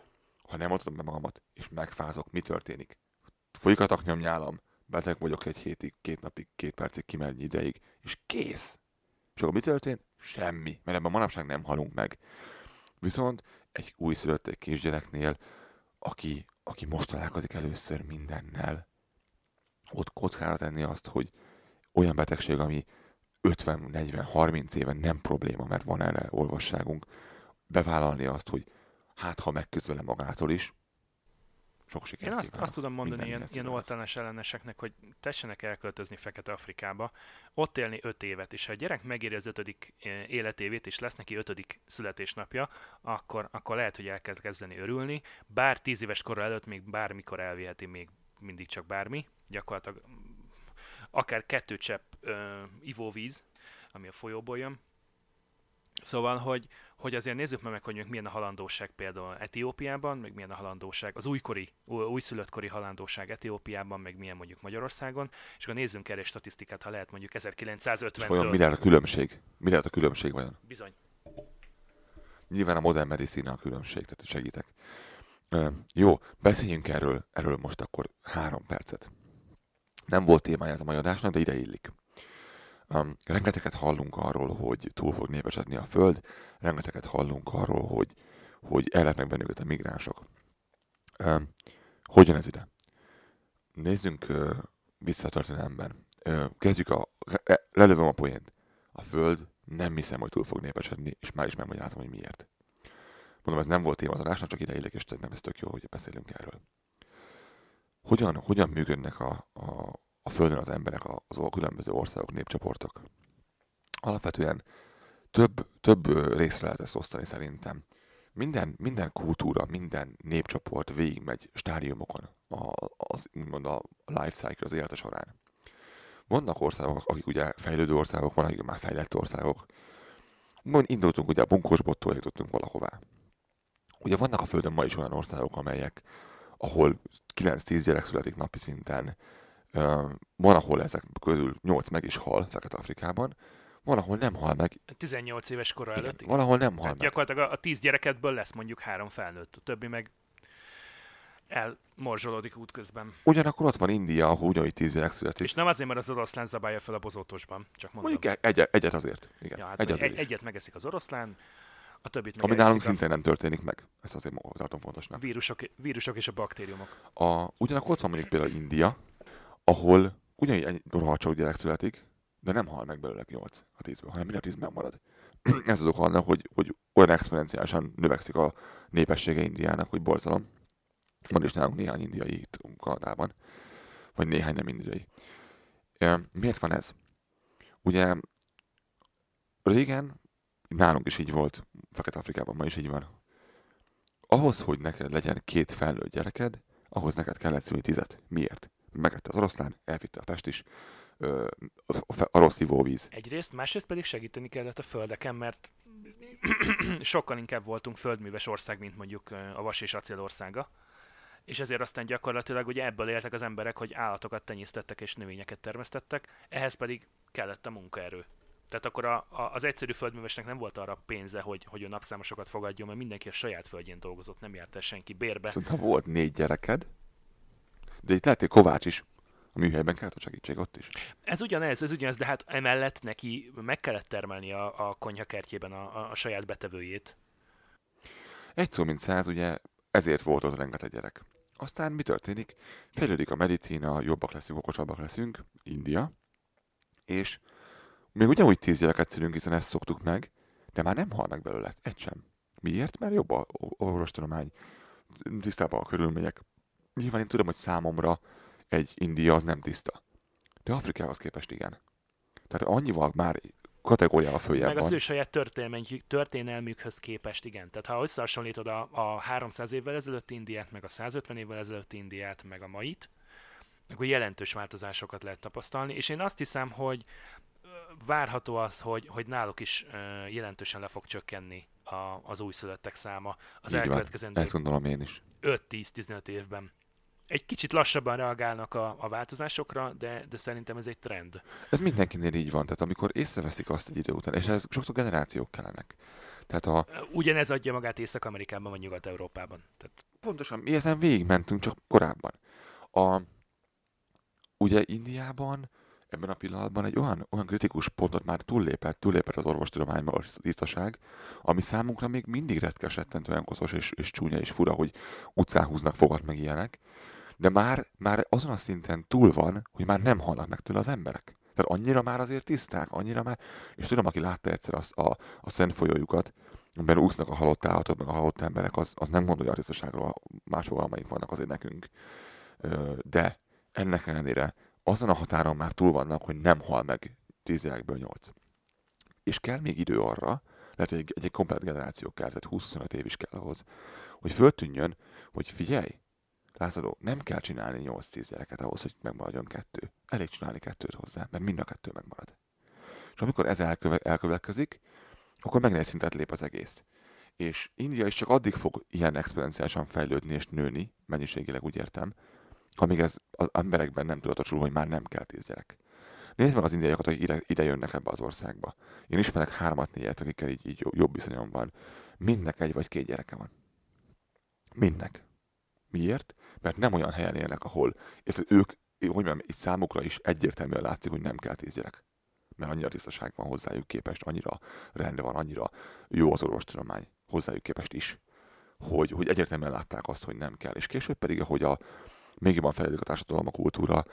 ha nem oltatom be magamat, és megfázok, mi történik? Folyik a taknyomnyálam, beteg vagyok egy hétig, két napig, két percig, kimennyi ideig, és kész. És akkor mi történt? Semmi, mert ebben manapság nem halunk meg. Viszont egy újszülött egy kisgyereknél, aki, aki most találkozik először mindennel, ott kockára tenni azt, hogy olyan betegség, ami 50, 40, 30 éve nem probléma, mert van erre olvasságunk, bevállalni azt, hogy hát ha megküzd vele magától is, sok sikert Én azt, azt tudom mondani ilyen, ilyen oltalás elleneseknek, hogy tessenek elköltözni Fekete Afrikába, ott élni öt évet, és ha a gyerek megéri az ötödik eh, életévét, és lesz neki ötödik születésnapja, akkor, akkor lehet, hogy el kell kezdeni örülni, bár tíz éves kora előtt még bármikor elviheti még mindig csak bármi, gyakorlatilag mm, akár kettő csepp ö, ivóvíz, ami a folyóból jön. Szóval, hogy, hogy azért nézzük meg, hogy mondjuk milyen a halandóság például Etiópiában, meg milyen a halandóság, az újkori, új- újszülöttkori halandóság Etiópiában, meg milyen mondjuk Magyarországon, és akkor nézzünk erre statisztikát, ha lehet mondjuk És vajon mi 1950-től. lehet a különbség? Mi lehet a különbség vajon? Bizony. Nyilván a modern medicina a különbség, tehát segítek. Jó, beszéljünk erről, erről most akkor három percet. Nem volt témája ez a mai adásnak, de ide illik. Um, rengeteget hallunk arról, hogy túl fog népesedni a Föld, rengeteget hallunk arról, hogy, hogy ellepnek bennünket a migránsok. Um, hogyan ez ide? Nézzünk uh, vissza a történelemben. Uh, kezdjük a... Le, lelövöm a poént. A Föld nem hiszem, hogy túl fog népesedni, és már is megmagyarázom, hogy miért. Mondom, ez nem volt téma az adásnak, csak ide illik, és nem ez tök jó, hogy beszélünk erről. Hogyan, hogyan működnek a, a, a Földön az emberek, az a különböző országok, népcsoportok? Alapvetően több, több részre lehet ezt osztani szerintem. Minden, minden kultúra, minden népcsoport végigmegy stádiumokon a, az, úgymond a life cycle, az élete során. Vannak országok, akik ugye fejlődő országok, vannak, akik már fejlett országok. Mond, indultunk ugye a bunkosbottól, jutottunk valahová. Ugye vannak a Földön ma is olyan országok, amelyek, ahol 9-10 gyerek születik napi szinten, van, ahol ezek közül 8 meg is hal Fekete-Afrikában, van, ahol nem hal meg, 18 éves kora igen, előtt. igen. van, ahol nem hal Tehát meg. gyakorlatilag a, a 10 gyerekedből lesz mondjuk három felnőtt, a többi meg elmorzsolódik útközben. Ugyanakkor ott van India, ahol ugyanúgy tíz gyerek születik. És nem azért, mert az oroszlán zabálja fel a bozótosban, csak mondom. Mondjuk egy, egyet azért. Igen, ja, hát egy egy, azért is. egyet megeszik az oroszlán, a többit meg Ami nálunk elviszik szintén nem történik meg. Ezt azért tartom a fontosnak. vírusok, vírusok és a baktériumok. A, ugyanakkor ott van mondjuk például India, ahol ugyanígy rohadt sok gyerek születik, de nem hal meg belőle 8 a 10-ből, hanem mind a 10 megmarad. Ez az oka hogy, hogy olyan exponenciálisan növekszik a népessége Indiának, hogy borzalom. Van is nálunk néhány indiai itt Kanadában, vagy néhány nem indiai. Miért van ez? Ugye régen nálunk is így volt, Fekete-Afrikában ma is így van. Ahhoz, hogy neked legyen két felnőtt gyereked, ahhoz neked kellett szülni tizet. Miért? Megette az oroszlán, elvitte a pest is, a, rossz ivóvíz. Egyrészt, másrészt pedig segíteni kellett a földeken, mert sokkal inkább voltunk földműves ország, mint mondjuk a vas és acél országa. És ezért aztán gyakorlatilag ugye ebből éltek az emberek, hogy állatokat tenyésztettek és növényeket termesztettek, ehhez pedig kellett a munkaerő. Tehát akkor a, a, az egyszerű földművesnek nem volt arra pénze, hogy, hogy a napszámosokat fogadjon, mert mindenki a saját földjén dolgozott, nem járt el senki bérbe. Viszont ha volt négy gyereked, de itt lehetett Kovács is, a műhelyben kellett a segítség ott is. Ez ugyanez, ez ugyanez, de hát emellett neki meg kellett termelni a, a konyhakertjében a, a, a saját betevőjét. Egy szó mint száz, ugye ezért volt ott rengeteg gyerek. Aztán mi történik? Fejlődik a medicína, jobbak leszünk, okosabbak leszünk, India, és még ugyanúgy tíz gyereket szülünk, hiszen ezt szoktuk meg, de már nem hal meg belőle, egy sem. Miért? Mert jobb a orvostudomány, tisztában a körülmények. Nyilván én tudom, hogy számomra egy India az nem tiszta. De Afrikához képest igen. Tehát annyival már kategóriával följebb Meg az van. ő saját történelmük, történelmükhöz képest, igen. Tehát ha összehasonlítod a, a 300 évvel ezelőtt Indiát, meg a 150 évvel ezelőtt Indiát, meg a mait, akkor jelentős változásokat lehet tapasztalni, és én azt hiszem, hogy várható az, hogy, hogy náluk is jelentősen le fog csökkenni a, az újszülöttek száma az Így elkövetkezendő Ezt gondolom én is. 5-10-15 évben. Egy kicsit lassabban reagálnak a, a változásokra, de, de szerintem ez egy trend. Ez mindenkinél így van, tehát amikor észreveszik azt egy idő után, és ez sokszor generációk kellenek. Tehát a, Ugyanez adja magát Észak-Amerikában vagy Nyugat-Európában. Tehát pontosan mi ezen végigmentünk, csak korábban. A, ugye Indiában ebben a pillanatban egy olyan, olyan kritikus pontot már túllépett, túllépett az orvostudomány, meg a tisztaság, ami számunkra még mindig retkes rettentően koszos és, és csúnya és fura, hogy utcán húznak fogat meg ilyenek, de már, már azon a szinten túl van, hogy már nem halnak meg tőle az emberek. Tehát annyira már azért tiszták, annyira már, és tudom, aki látta egyszer az, a, a szent folyójukat, amiben úsznak a halott állatok, meg a halott emberek, az, az nem gondolja a tisztaságról, más fogalmaink vannak azért nekünk. De ennek ellenére azon a határon már túl vannak, hogy nem hal meg 10 gyerekből 8. És kell még idő arra, lehet, hogy egy, egy komplet generáció kell, tehát 20-25 év is kell ahhoz, hogy föltűnjön, hogy figyelj, Lázadó, nem kell csinálni 8-10 gyereket ahhoz, hogy megmaradjon kettő. Elég csinálni kettőt hozzá, mert mind a kettő megmarad. És amikor ez elköve- elkövetkezik, akkor megnéz szintet lép az egész. És India is csak addig fog ilyen exponenciálisan fejlődni és nőni, mennyiségileg úgy értem, amíg ez az emberekben nem tudatosul, hogy már nem kell tíz gyerek. Nézd meg az indiaiakat, hogy ide, ide jönnek ebbe az országba. Én ismerek hármat, négyet, akikkel így, így jobb viszonyom van. Mindnek egy vagy két gyereke van. Mindnek. Miért? Mert nem olyan helyen élnek, ahol érted, ők, hogy mondjam, itt számukra is egyértelműen látszik, hogy nem kell tíz gyerek. Mert annyira tisztaság van hozzájuk képest, annyira rend van, annyira jó az orvostudomány hozzájuk képest is, hogy, hogy egyértelműen látták azt, hogy nem kell. És később pedig, ahogy a, még jobban fejlődik a társadalom, a kultúra,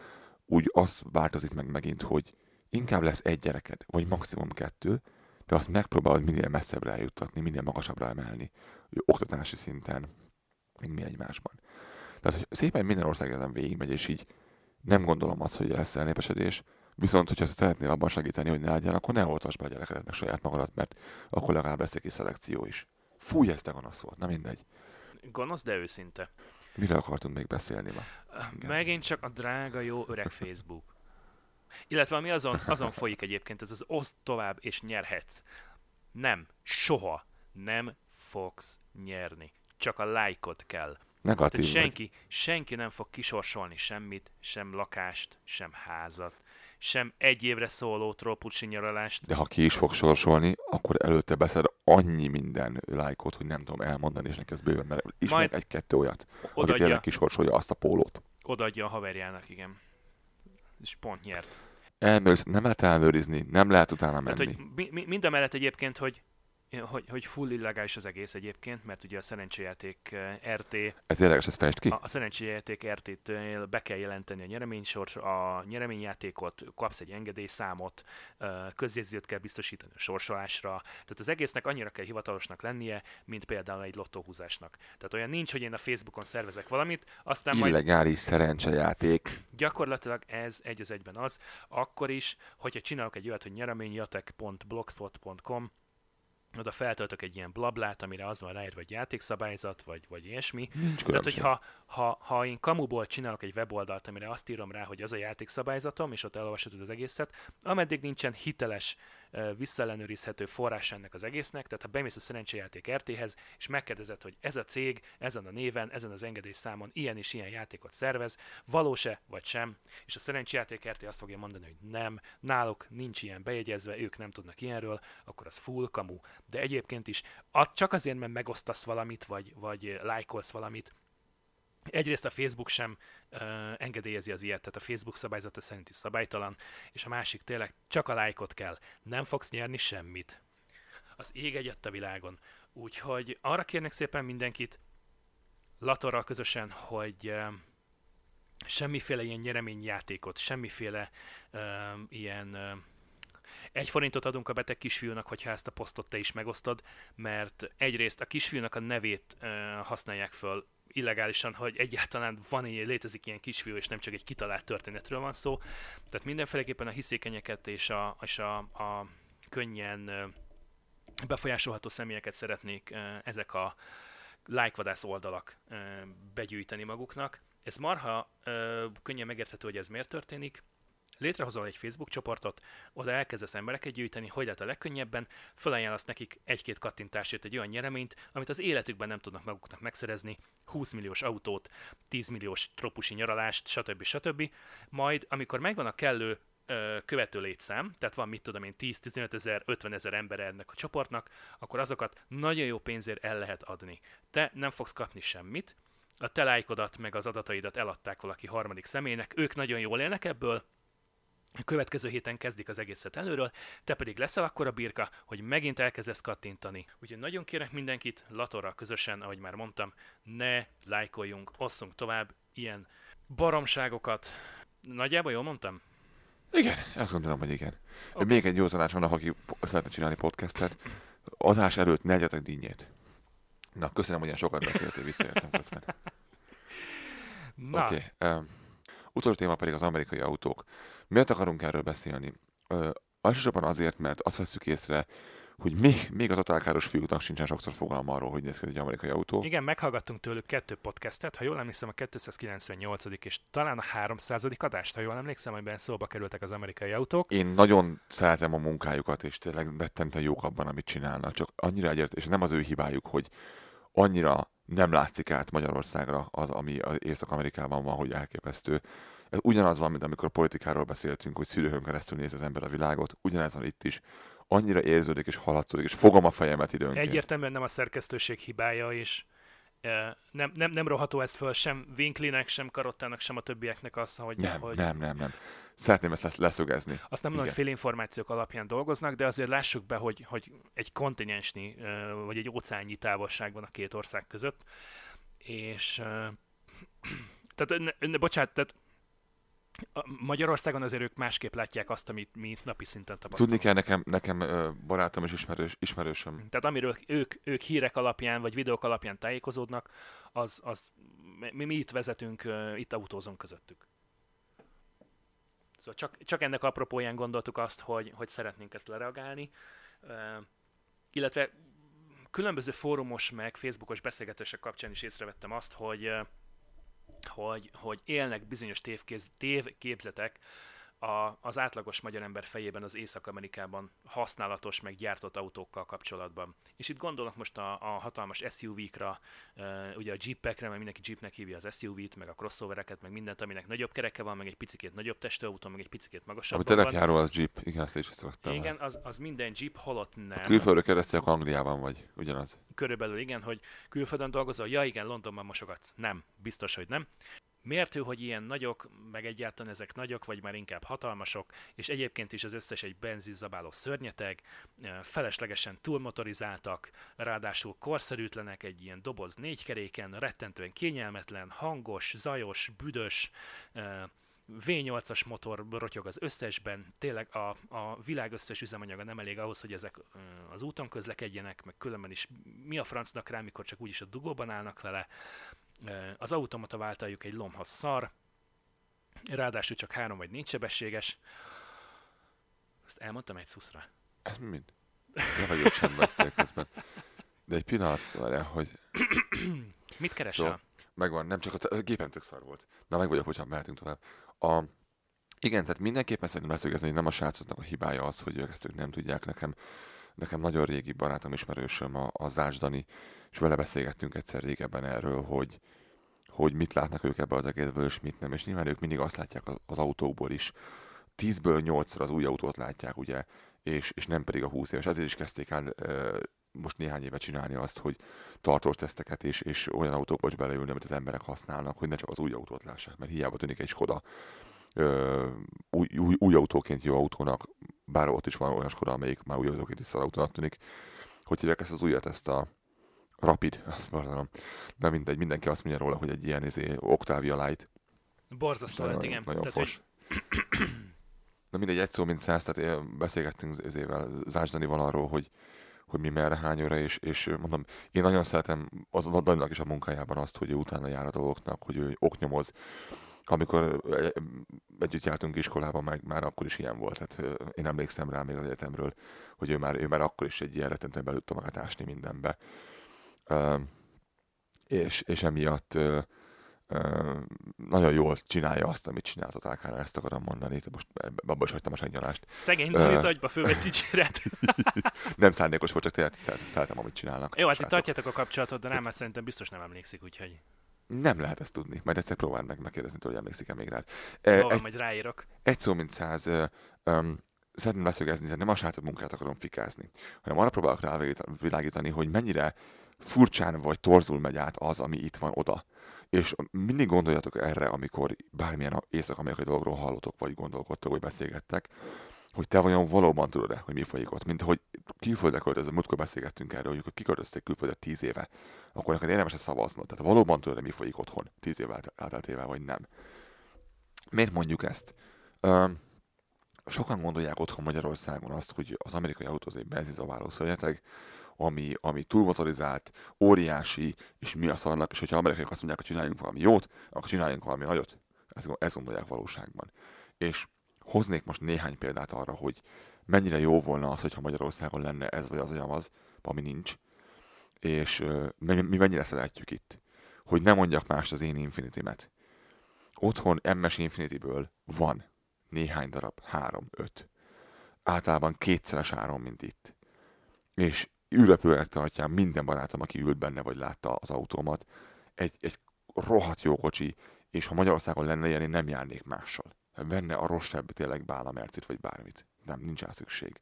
úgy az változik meg megint, hogy inkább lesz egy gyereked, vagy maximum kettő, de azt megpróbálod minél messzebbre eljuttatni, minél magasabbra emelni, oktatási szinten, még mi egymásban. Tehát, hogy szépen minden ország ezen végigmegy, és így nem gondolom azt, hogy lesz elnépesedés, viszont, hogyha szeretnél abban segíteni, hogy ne legyen, akkor ne oltasd be a gyerekedet meg saját magadat, mert akkor legalább lesz egy szelekció is. Fúj, ez te gonosz volt, na mindegy. gonosz, de őszinte. Miről akartunk még beszélni ma? Igen. Megint csak a drága jó öreg Facebook. Illetve ami azon, azon folyik egyébként, ez az oszd tovább és nyerhetsz. Nem, soha nem fogsz nyerni. Csak a lájkot kell. Negatív Tehát vagy. senki, senki nem fog kisorsolni semmit, sem lakást, sem házat, sem egy évre szóló trópusi nyaralást. De ha ki is fog sorsolni, akkor előtte beszed annyi minden lájkot, hogy nem tudom elmondani, és neked bőven, mert Majd egy-kettő olyat, aki tényleg kisorsolja azt a pólót. odaadja a haverjának, igen. És pont nyert. Elmőrsz, nem lehet elmőrizni, nem lehet utána Tehát, menni. hogy mi, mi, mind a mellett egyébként, hogy hogy, hogy full illegális az egész egyébként, mert ugye a szerencséjáték eh, RT, Ez érdekes, ez fest ki? a, a szerencséjáték RT-től be kell jelenteni a nyereménysor, a nyereményjátékot, kapsz egy engedélyszámot, eh, közjegyzőt kell biztosítani a sorsolásra, tehát az egésznek annyira kell hivatalosnak lennie, mint például egy lottóhúzásnak. Tehát olyan nincs, hogy én a Facebookon szervezek valamit, aztán majd Illegális szerencsejáték. gyakorlatilag ez egy az egyben az, akkor is, hogyha csinálok egy olyat, hogy nyereményjatek.blogspot.com, oda feltöltök egy ilyen blablát, amire az van ráírva, hogy játékszabályzat, vagy, vagy ilyesmi. Nincs Tehát, hogyha ha, ha én kamuból csinálok egy weboldalt, amire azt írom rá, hogy az a játékszabályzatom, és ott elolvashatod az egészet, ameddig nincsen hiteles, visszaellenőrizhető forrás ennek az egésznek, tehát ha bemész a szerencsejáték RT-hez, és megkérdezed, hogy ez a cég ezen a néven, ezen az engedélyszámon ilyen és ilyen játékot szervez, valós-e vagy sem, és a szerencsejáték RT azt fogja mondani, hogy nem, náluk nincs ilyen bejegyezve, ők nem tudnak ilyenről, akkor az full kamu. De egyébként is, ad- csak azért, mert megosztasz valamit, vagy, vagy lájkolsz valamit, Egyrészt a Facebook sem uh, engedélyezi az ilyet, tehát a Facebook szabályzata szerint is szabálytalan, és a másik tényleg csak a lájkot kell. Nem fogsz nyerni semmit. Az ég egyet a világon. Úgyhogy arra kérnek szépen mindenkit, Latorral közösen, hogy uh, semmiféle ilyen nyereményjátékot, semmiféle uh, ilyen uh, egy forintot adunk a beteg kisfiúnak, hogyha ezt a posztot te is megosztod, mert egyrészt a kisfiúnak a nevét uh, használják föl illegálisan, hogy egyáltalán van ilyen, létezik ilyen kisfiú, és nem csak egy kitalált történetről van szó. Tehát mindenféleképpen a hiszékenyeket és a, és a, a könnyen befolyásolható személyeket szeretnék ezek a lájkvadász oldalak begyűjteni maguknak. Ez marha könnyen megérthető, hogy ez miért történik. Létrehozol egy Facebook csoportot, oda elkezdesz embereket gyűjteni, hogy lehet a legkönnyebben, felajánlasz nekik egy-két kattintásért egy olyan nyereményt, amit az életükben nem tudnak maguknak megszerezni, 20 milliós autót, 10 milliós tropusi nyaralást, stb. stb. Majd, amikor megvan a kellő követő létszám, tehát van mit tudom én 10-15 ezer, 50 ezer ember ennek a csoportnak, akkor azokat nagyon jó pénzért el lehet adni. Te nem fogsz kapni semmit, a te lájkodat meg az adataidat eladták valaki harmadik személynek, ők nagyon jól élnek ebből, következő héten kezdik az egészet előről, te pedig leszel akkor a birka, hogy megint elkezdesz kattintani. Úgyhogy nagyon kérek mindenkit, Latorral közösen, ahogy már mondtam, ne lájkoljunk, osszunk tovább ilyen baromságokat. Nagyjából jól mondtam? Igen, azt gondolom, hogy igen. Oké. Még egy jó tanács van, aki szeretne csinálni podcastet. Adás előtt ne egyetek dinnyét. Na, köszönöm, hogy ilyen sokat beszéltél, visszajöttem közben. Oké. Okay. Um, utolsó téma pedig az amerikai autók. Miért akarunk erről beszélni? Uh, elsősorban azért, mert azt veszük észre, hogy még, még a totálkáros fiúknak sincsen sokszor fogalma arról, hogy néz ki egy amerikai autó. igen, meghallgattunk tőlük kettő podcastet, ha jól emlékszem a 298. és talán a 300. adást, ha jól emlékszem, amiben szóba kerültek az amerikai autók. Én nagyon szeretem a munkájukat, és tényleg rettenten jók abban, amit csinálnak. Csak annyira egyért, és nem az ő hibájuk, hogy annyira nem látszik át Magyarországra az, ami az Észak-Amerikában van, hogy elképesztő. Ez ugyanaz van, mint amikor politikáról beszéltünk, hogy szülőhön keresztül néz az ember a világot. Ugyanez van itt is. Annyira érződik és haladszódik, és fogom a fejemet időnként. Egyértelműen nem a szerkesztőség hibája, és eh, nem, nem, nem roható ez föl sem Winklinek, sem Karottának, sem a többieknek az, hogy, Nem, hogy nem, nem, nem. Szeretném ezt lesz- leszögezni. azt nem mondom, hogy Igen. félinformációk alapján dolgoznak, de azért lássuk be, hogy, hogy egy kontinensnyi, ö, vagy egy óceánnyi távolság van a két ország között, és ö, tehát, ne, ne, bocsánat, tehát a Magyarországon azért ők másképp látják azt, amit mi napi szinten Tudni tapasztalunk. kell nekem, nekem barátom és ismerős, ismerősöm. Tehát amiről ők, ők hírek alapján, vagy videók alapján tájékozódnak, az, az mi, mi itt vezetünk, itt autózunk közöttük. Szóval csak, csak ennek apropóján gondoltuk azt, hogy, hogy szeretnénk ezt lereagálni, illetve különböző fórumos meg Facebookos beszélgetések kapcsán is észrevettem azt, hogy, hogy, hogy élnek bizonyos tévkéz, tévképzetek a, az átlagos magyar ember fejében az Észak-Amerikában használatos, meg gyártott autókkal kapcsolatban. És itt gondolok most a, a hatalmas SUV-kra, uh, ugye a jeepekre, mert mindenki jeepnek hívja az SUV-t, meg a crossovereket, meg mindent, aminek nagyobb kereke van, meg egy picit nagyobb testőautó, meg egy picit magasabb. Ami telepjáró az jeep, igen, ezt is szoktam. Igen, az, az minden jeep, holott nem. A külföldre keresztül Angliában vagy, ugyanaz. Körülbelül igen, hogy külföldön dolgozol, ja igen, Londonban mosogatsz. Nem, biztos, hogy nem mértő, hogy ilyen nagyok, meg egyáltalán ezek nagyok, vagy már inkább hatalmasok, és egyébként is az összes egy benzinzabáló szörnyeteg, feleslegesen túlmotorizáltak, ráadásul korszerűtlenek egy ilyen doboz négykeréken, rettentően kényelmetlen, hangos, zajos, büdös, V8-as motor rotyog az összesben, tényleg a, a világ összes üzemanyaga nem elég ahhoz, hogy ezek az úton közlekedjenek, meg különben is mi a francnak rá, mikor csak úgyis a dugóban állnak vele. Az automata váltaljuk egy lomha szar, ráadásul csak három vagy négy sebességes. Ezt elmondtam egy szuszra. Ez mind? Nem vagyok sem közben. De egy pillanat, várjál, hogy... Mit keresel? Szóval, megvan, nem csak a, a gépen tök szar volt. Na, meg vagyok, hogyha mehetünk tovább. A, igen, tehát mindenképpen szerintem leszögezni, hogy nem a srácoknak a hibája az, hogy ők ezt ők nem tudják. Nekem, nekem nagyon régi barátom, ismerősöm, a, a Zás Dani, és vele beszélgettünk egyszer régebben erről, hogy, hogy mit látnak ők ebbe az egészből, és mit nem. És nyilván ők mindig azt látják az, autókból is. Tízből nyolcszor az új autót látják, ugye, és, és nem pedig a 20 éves. Ezért is kezdték el most néhány éve csinálni azt, hogy tartós teszteket és, és olyan autókba is beleülni, amit az emberek használnak, hogy ne csak az új autót lássák, mert hiába tűnik egy Skoda ö, új, új, új, autóként jó autónak, bár ott is van olyan Skoda, amelyik már új autóként is autónak tűnik, hogy hívják ezt az újat, ezt a Rapid, azt mondom. De mindegy, mindenki azt mondja róla, hogy egy ilyen izé, Octavia Light. Borzasztó lett, igen. Nagyon tehát, fos. Hogy... Na mindegy, egy szó, mint száz, tehát beszélgettünk ezével Zásdanival arról, hogy, hogy mi merre, hány óra, és, és mondom, én nagyon szeretem az Daninak is a munkájában azt, hogy ő utána jár a dolgoknak, hogy ő oknyomoz. Amikor együtt jártunk iskolában, meg már akkor is ilyen volt. Tehát én emlékszem rá még az egyetemről, hogy ő már, ő már akkor is egy ilyen rettentően be tudta magát ásni mindenbe és, és emiatt nagyon jól csinálja azt, amit csinált a Tálkánál, ezt akarom mondani, de most abban is hagytam a segnyalást. Szegény Danit agyba fölvett dicséret. nem szándékos volt, csak szeretem, amit csinálnak. Jó, hát itt tartjátok a kapcsolatot, de nem, mert szerintem biztos nem emlékszik, úgyhogy... Nem lehet ezt tudni, majd egyszer próbál meg megkérdezni, hogy emlékszik-e még rád. Jó, egy, majd ráírok. Egy szó, mint száz, um, szeretném leszögezni, hogy nem a srácok munkát akarom fikázni, hanem arra próbálok rávilágítani, hogy mennyire furcsán vagy torzul megy át az, ami itt van oda. És mindig gondoljatok erre, amikor bármilyen észak-amerikai dologról hallotok, vagy gondolkodtok, vagy beszélgettek, hogy te vajon valóban tudod-e, hogy mi folyik ott. Mint hogy külföldre költöző, múltkor beszélgettünk erről, hogy kiköltözték külföldre tíz éve, akkor neked érdemes szavaznod. Tehát valóban tudod-e, mi folyik otthon tíz év elteltével, vagy nem. Miért mondjuk ezt? Um, sokan gondolják otthon Magyarországon azt, hogy az amerikai autóz egy benzinzaváló szörnyeteg, ami, ami túlmotorizált, óriási, és mi a szarnak, és hogyha amerikaiak azt mondják, hogy csináljunk valami jót, akkor csináljunk valami nagyot. Ezt, ezt gondolják valóságban. És hoznék most néhány példát arra, hogy mennyire jó volna az, hogyha Magyarországon lenne ez vagy az olyan az, ami nincs, és uh, mi mennyire szeretjük itt. Hogy nem mondjak más az én Infinity-met. Otthon MS Infinity-ből van néhány darab, három, öt. Általában kétszeres áron, mint itt. És üllepőnek tartja minden barátom, aki ült benne, vagy látta az autómat. Egy, egy rohadt jó kocsi, és ha Magyarországon lenne ilyen, én nem járnék mással. Venne a rosszabb tényleg Bála Mercit, vagy bármit. Nem, nincs rá szükség.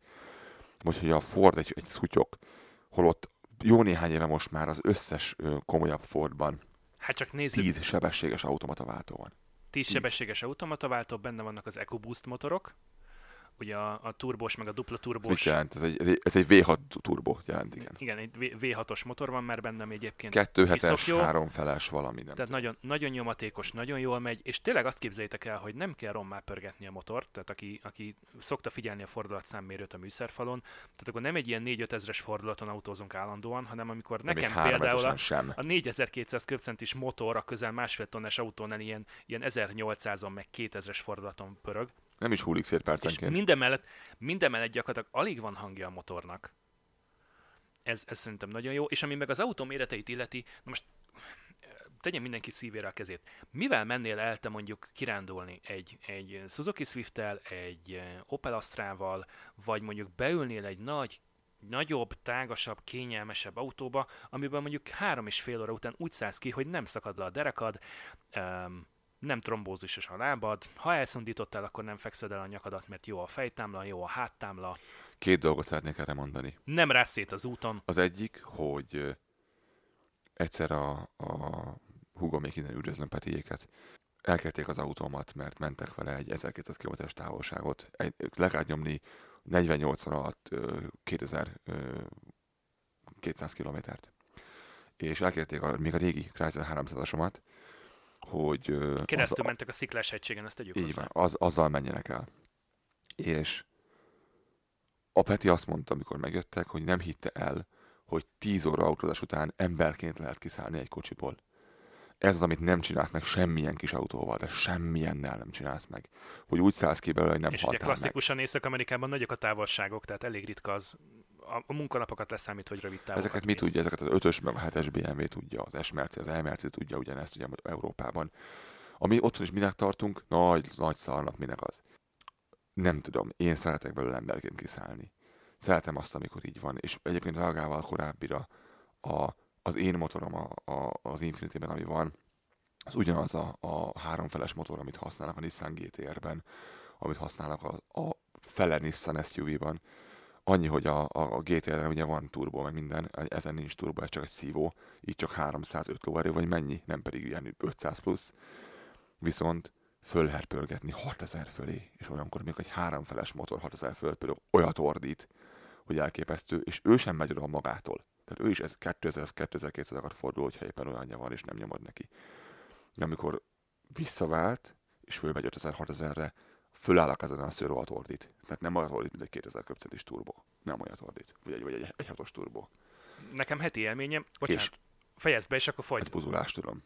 Vagy hogy a Ford egy, egy szutyok, holott jó néhány éve most már az összes komolyabb Fordban Hát csak nézzük. 10 sebességes automataváltó van. 10 sebességes automataváltó, benne vannak az EcoBoost motorok, ugye a, a turbos, meg a dupla turbos. Ez jelent? Ez egy, ez egy V6 turbo jelent, igen. Igen, egy V6-os motor van már bennem egyébként. 2.7-es, háromfeles valami. Nem tehát nagyon, nagyon nyomatékos, nagyon jól megy, és tényleg azt képzeljétek el, hogy nem kell rommá pörgetni a motort, tehát aki, aki szokta figyelni a fordulatszámmérőt a műszerfalon, tehát akkor nem egy ilyen 4-5 ezres fordulaton autózunk állandóan, hanem amikor nem nekem például a, sem. a 4200 köbcentis motor a közel másfél tonnás autónál ilyen, ilyen 1800-on meg 2000-es fordulaton pörög, nem is hullik szét percenként. És minden mellett, minden mellett gyakorlatilag alig van hangja a motornak. Ez, ez szerintem nagyon jó. És ami meg az autó méreteit illeti, na most tegyen mindenki szívére a kezét. Mivel mennél el te mondjuk kirándulni egy, egy Suzuki Swift-tel, egy eh, Opel Astrával, vagy mondjuk beülnél egy nagy, nagyobb, tágasabb, kényelmesebb autóba, amiben mondjuk három és fél óra után úgy szállsz ki, hogy nem szakad le a derekad, um, nem trombózisos a lábad, ha elszundítottál, akkor nem fekszed el a nyakadat, mert jó a fejtámla, jó a háttámla. Két dolgot szeretnék erre mondani. Nem rász szét az úton. Az egyik, hogy egyszer a, a húgom még innen üdvözlöm Petiéket, elkerték az autómat, mert mentek vele egy 1200 km-es távolságot. Egy, legalább nyomni 48 alatt 2200 kilométert. És elkérték a, még a régi Chrysler 300-asomat, hogy... Keresztül az, mentek a sziklás hegységen, ezt tegyük Így van, az, azzal menjenek el. És a Peti azt mondta, amikor megjöttek, hogy nem hitte el, hogy 10 óra autózás után emberként lehet kiszállni egy kocsiból. Ez az, amit nem csinálsz meg semmilyen kis autóval, de semmilyennel nem csinálsz meg. Hogy úgy szállsz ki belőle, hogy nem És ugye klasszikusan Észak-Amerikában nagyok a távolságok, tehát elég ritka az a, a munkanapokat leszámít, hogy rövid távokat Ezeket mi tudja? Ezeket az 5-ös, meg a 7-es BMW tudja, az S-Merci, az E-Merci tudja ugyanezt ugye Európában. Ami otthon is minek tartunk, nagy, nagy szarnak minek az. Nem tudom, én szeretek belőle emberként kiszállni. Szeretem azt, amikor így van. És egyébként reagálva a korábbira, a, az én motorom a, a, az Infinity-ben, ami van, az ugyanaz a, a háromfeles motor, amit használnak a Nissan GTR-ben, amit használnak a, a fele Nissan SUV-ban, Annyi, hogy a, a, a GTR-en ugye van turbo, meg minden, ezen nincs turbo, ez csak egy szívó, így csak 305 lóerő, vagy mennyi, nem pedig ilyen 500 plusz. Viszont fölherpörgetni 6000 fölé, és olyankor még egy háromfeles motor 6000 föl például olyat ordít, hogy elképesztő, és ő sem megy oda magától. Tehát ő is ez 2000-2200 akar fordulni, hogyha éppen olyanja van, és nem nyomod neki. De amikor visszavált, és fölmegy 5000-6000-re, fölállak ezen a szőrovat ordít. Tehát nem olyat ordít, mint egy 2000 köpcelis turbo. Nem olyat ordít. Vagy egy, vagy egy, egy hatos turbo. Nekem heti élményem, bocsánat, és fejezd be, és akkor folyt. Ez buzulást tudom.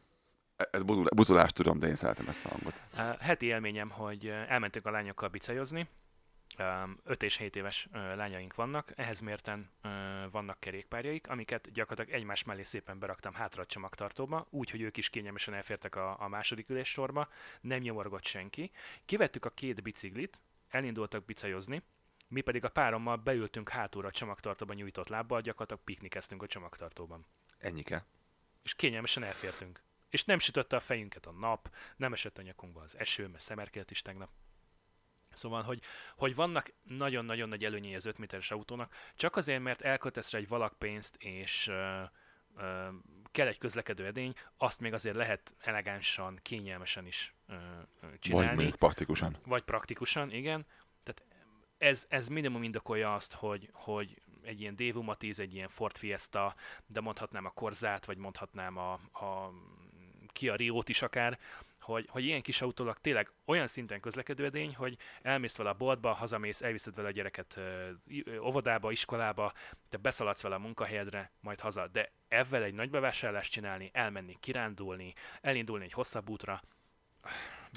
Ez buzulást tudom, de én szeretem ezt a hangot. Uh, heti élményem, hogy elmentünk a lányokkal bicajozni, 5 és 7 éves lányaink vannak, ehhez mérten vannak kerékpárjaik, amiket gyakorlatilag egymás mellé szépen beraktam hátra a csomagtartóba, úgy, hogy ők is kényelmesen elfértek a, a második üléssorba, nem nyomorgott senki. Kivettük a két biciklit, elindultak bicajozni, mi pedig a párommal beültünk hátulra a csomagtartóban nyújtott lábbal, gyakorlatilag piknikeztünk a csomagtartóban. Ennyike. És kényelmesen elfértünk. És nem sütötte a fejünket a nap, nem esett a nyakunkba az eső, mert szemerkélt is tegnap. Szóval, hogy, hogy vannak nagyon-nagyon nagy előnyei az 5 méteres autónak, csak azért, mert elkötesz rá egy valakpénzt, és ö, ö, kell egy közlekedő edény, azt még azért lehet elegánsan, kényelmesen is ö, csinálni. Vagy még praktikusan. Vagy praktikusan, igen. Tehát ez, ez minimum indokolja azt, hogy, hogy egy ilyen Devuma 10, egy ilyen Ford Fiesta, de mondhatnám a Korzát, vagy mondhatnám a, a Kia Rio-t is akár, hogy, hogy ilyen kis autólag tényleg olyan szinten közlekedődény, hogy elmész vele a boltba, hazamész, elviszed vele a gyereket óvodába, iskolába, te beszaladsz vele a munkahelyedre, majd haza. De ezzel egy nagy bevásárlást csinálni, elmenni, kirándulni, elindulni egy hosszabb útra,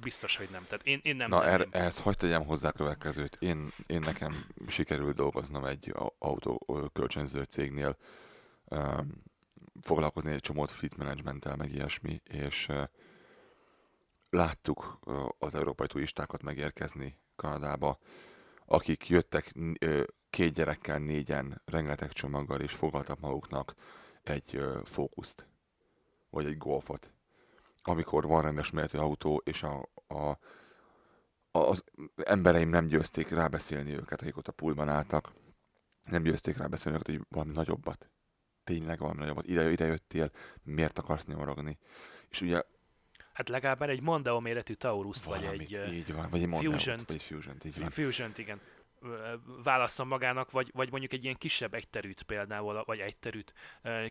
biztos, hogy nem. Tehát én, én nem Na, er, ehhez hagyd tegyem hozzá következőt. Én, én nekem sikerült dolgoznom egy autó kölcsönző cégnél, um, foglalkozni egy csomót fleet managementtel, meg ilyesmi, és uh, láttuk az európai turistákat megérkezni Kanadába, akik jöttek két gyerekkel, négyen, rengeteg csomaggal, és fogaltak maguknak egy fókuszt, vagy egy golfot. Amikor van rendes méretű autó, és a, a, az embereim nem győzték rábeszélni őket, akik ott a pulban álltak, nem győzték rábeszélni őket, hogy valami nagyobbat. Tényleg valami nagyobbat. Ide, ide jöttél, miért akarsz nyomorogni? És ugye Hát legalább már egy Mondeo méretű Taurus vagy egy, így van, vagy egy Fusion-t, vagy Fusion-t, így van. Fusion-t, igen válasszon magának, vagy, vagy mondjuk egy ilyen kisebb egyterűt például, vagy egyterűt,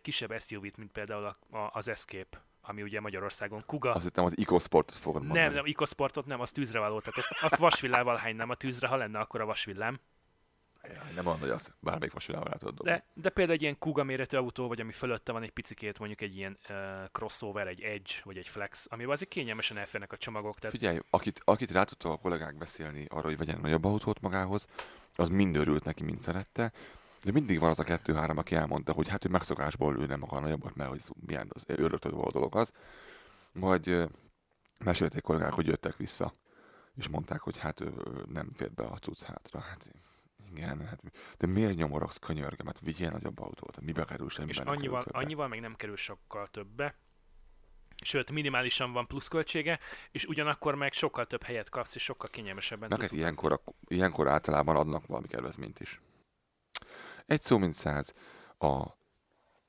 kisebb SUV-t, mint például a, a, az Escape, ami ugye Magyarországon Kuga. Azt hittem az EcoSportot fogod mondani. Nem, nem, EcoSportot nem, az tűzre való, tehát azt, azt vasvillával hánynám a tűzre, ha lenne akkor a vasvillám. Jaj, nem mondod, hogy azt bármelyik vasvilával rá tudod de, de például egy ilyen Kuga méretű autó, vagy ami fölötte van egy picikét, mondjuk egy ilyen uh, crossover, egy Edge, vagy egy Flex, amivel azért kényelmesen elférnek a csomagok. Tehát... Figyelj, akit, akit rá tudtak a kollégák beszélni arra, hogy vegyen nagyobb autót magához, az mind örült neki, mind szerette, de mindig van az a kettő-három, aki elmondta, hogy hát ő megszokásból ő nem akar nagyobbat, mert hogy milyen az öröktől a dolog az. Majd ö, mesélték kollégák, hogy jöttek vissza, és mondták, hogy hát ö, nem fér be a cucc hátra. Hát igen, hát, de miért nyomorogsz könyörgem? Hát vigyél nagyobb autót, mibe kerül semmi És annyival, annyival meg nem kerül sokkal többe, sőt, minimálisan van pluszköltsége, és ugyanakkor meg sokkal több helyet kapsz, és sokkal kényelmesebben Neked tudsz ilyenkor, a- ilyenkor általában adnak valami kedvezményt is. Egy szó, mint száz. A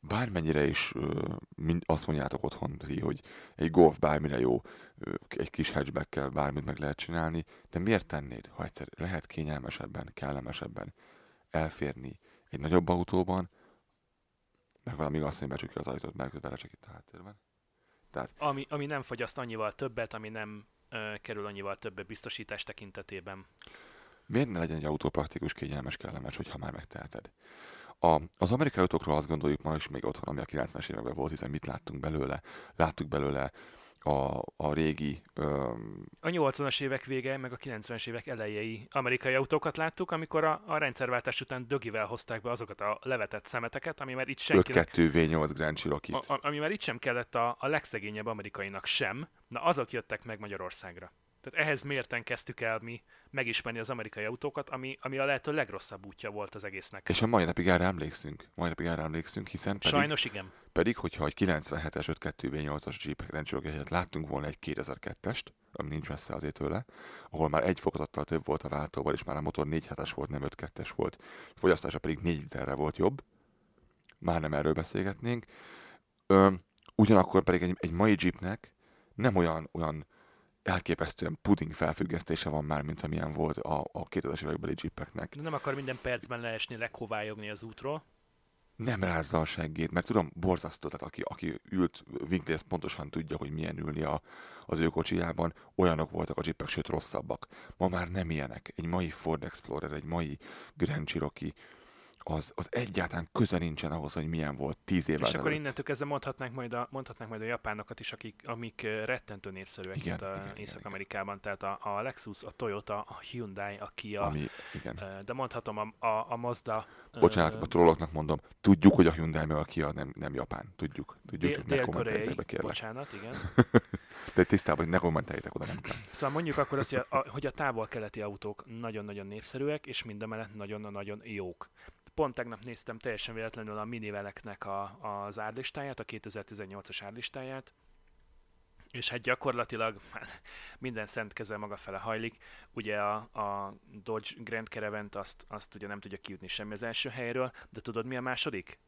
bármennyire is mind, azt mondjátok otthon, hogy egy golf bármire jó, egy kis hatchbackkel bármit meg lehet csinálni, de miért tennéd, ha egyszer lehet kényelmesebben, kellemesebben elférni egy nagyobb autóban, meg valami azt, hogy becsukja az ajtót, mert közben csak itt a háttérben. Ami, ami nem fogyaszt annyival többet, ami nem ö, kerül annyival többet biztosítás tekintetében. Miért ne legyen egy autó praktikus, kényelmes, kellemes, hogyha már megteheted? A, az amerikai autókról azt gondoljuk ma is még otthon, ami a 90-es években volt, hiszen mit láttunk belőle? Láttuk belőle a, a régi, öm, A 80-as évek vége, meg a 90-es évek elejei amerikai autókat láttuk, amikor a, a rendszerváltás után dögivel hozták be azokat a levetett szemeteket, ami már itt senkinek 5-2 V8 Grand a- ami már itt sem kellett a, a legszegényebb amerikainak sem, na azok jöttek meg Magyarországra. Tehát ehhez mérten kezdtük el mi megismerni az amerikai autókat, ami, ami a lehető legrosszabb útja volt az egésznek. És a mai napig erre emlékszünk. Mai napig erre emlékszünk, hiszen pedig, Sajnos igen. pedig hogyha egy 97-es 5.2 V8-as Jeep Cherokee helyett láttunk volna egy 2002-est, ami nincs messze azért tőle, ahol már egy fokozattal több volt a váltóval, és már a motor 4.7-es volt, nem 5.2-es volt, fogyasztása pedig 4 literre volt jobb, már nem erről beszélgetnénk. Ö, ugyanakkor pedig egy, egy mai Jeepnek nem olyan, olyan elképesztően puding felfüggesztése van már, mint amilyen volt a, a 2000-es évekbeli Jeepeknek. Nem akar minden percben leesni, lekovályogni az útról. nem rázza a seggét, mert tudom, borzasztó, tehát aki, aki ült Winkley, ezt pontosan tudja, hogy milyen ülni a, az ő kocsijában, olyanok voltak a jeepek, sőt rosszabbak. Ma már nem ilyenek. Egy mai Ford Explorer, egy mai Grand Cherokee, az, az egyáltalán köze nincsen ahhoz, hogy milyen volt tíz évvel És akkor ezelőtt. innentől kezdve mondhatnánk majd a, mondhatnánk majd a japánokat is, akik, amik ö, rettentő népszerűek Igen, itt igen, Észak-Amerikában. Tehát a, a Lexus, a Toyota, a Hyundai, a Kia, Ami, igen. ö, de mondhatom a, a, a Mazda. ö, Bocsánat, a trolloknak mondom, tudjuk, hogy a Hyundai meg a Kia nem, nem Japán. Tudjuk. Tudjuk, csak ne kommenteljétek kérlek. bocsánat, igen. De tisztában, hogy ne kommenteljétek oda, nem kell. Szóval mondjuk akkor azt, hogy a, a- hogy a távol-keleti autók nagyon-nagyon népszerűek, és mindemellett nagyon-nagyon jók. Pont tegnap néztem teljesen véletlenül a miniveleknek a, az árlistáját, a 2018-as árlistáját, és hát gyakorlatilag hát, minden szent keze maga fele hajlik. Ugye a, a Dodge Grand Caravan-t azt, azt ugye nem tudja kijutni semmi az első helyről, de tudod mi a második?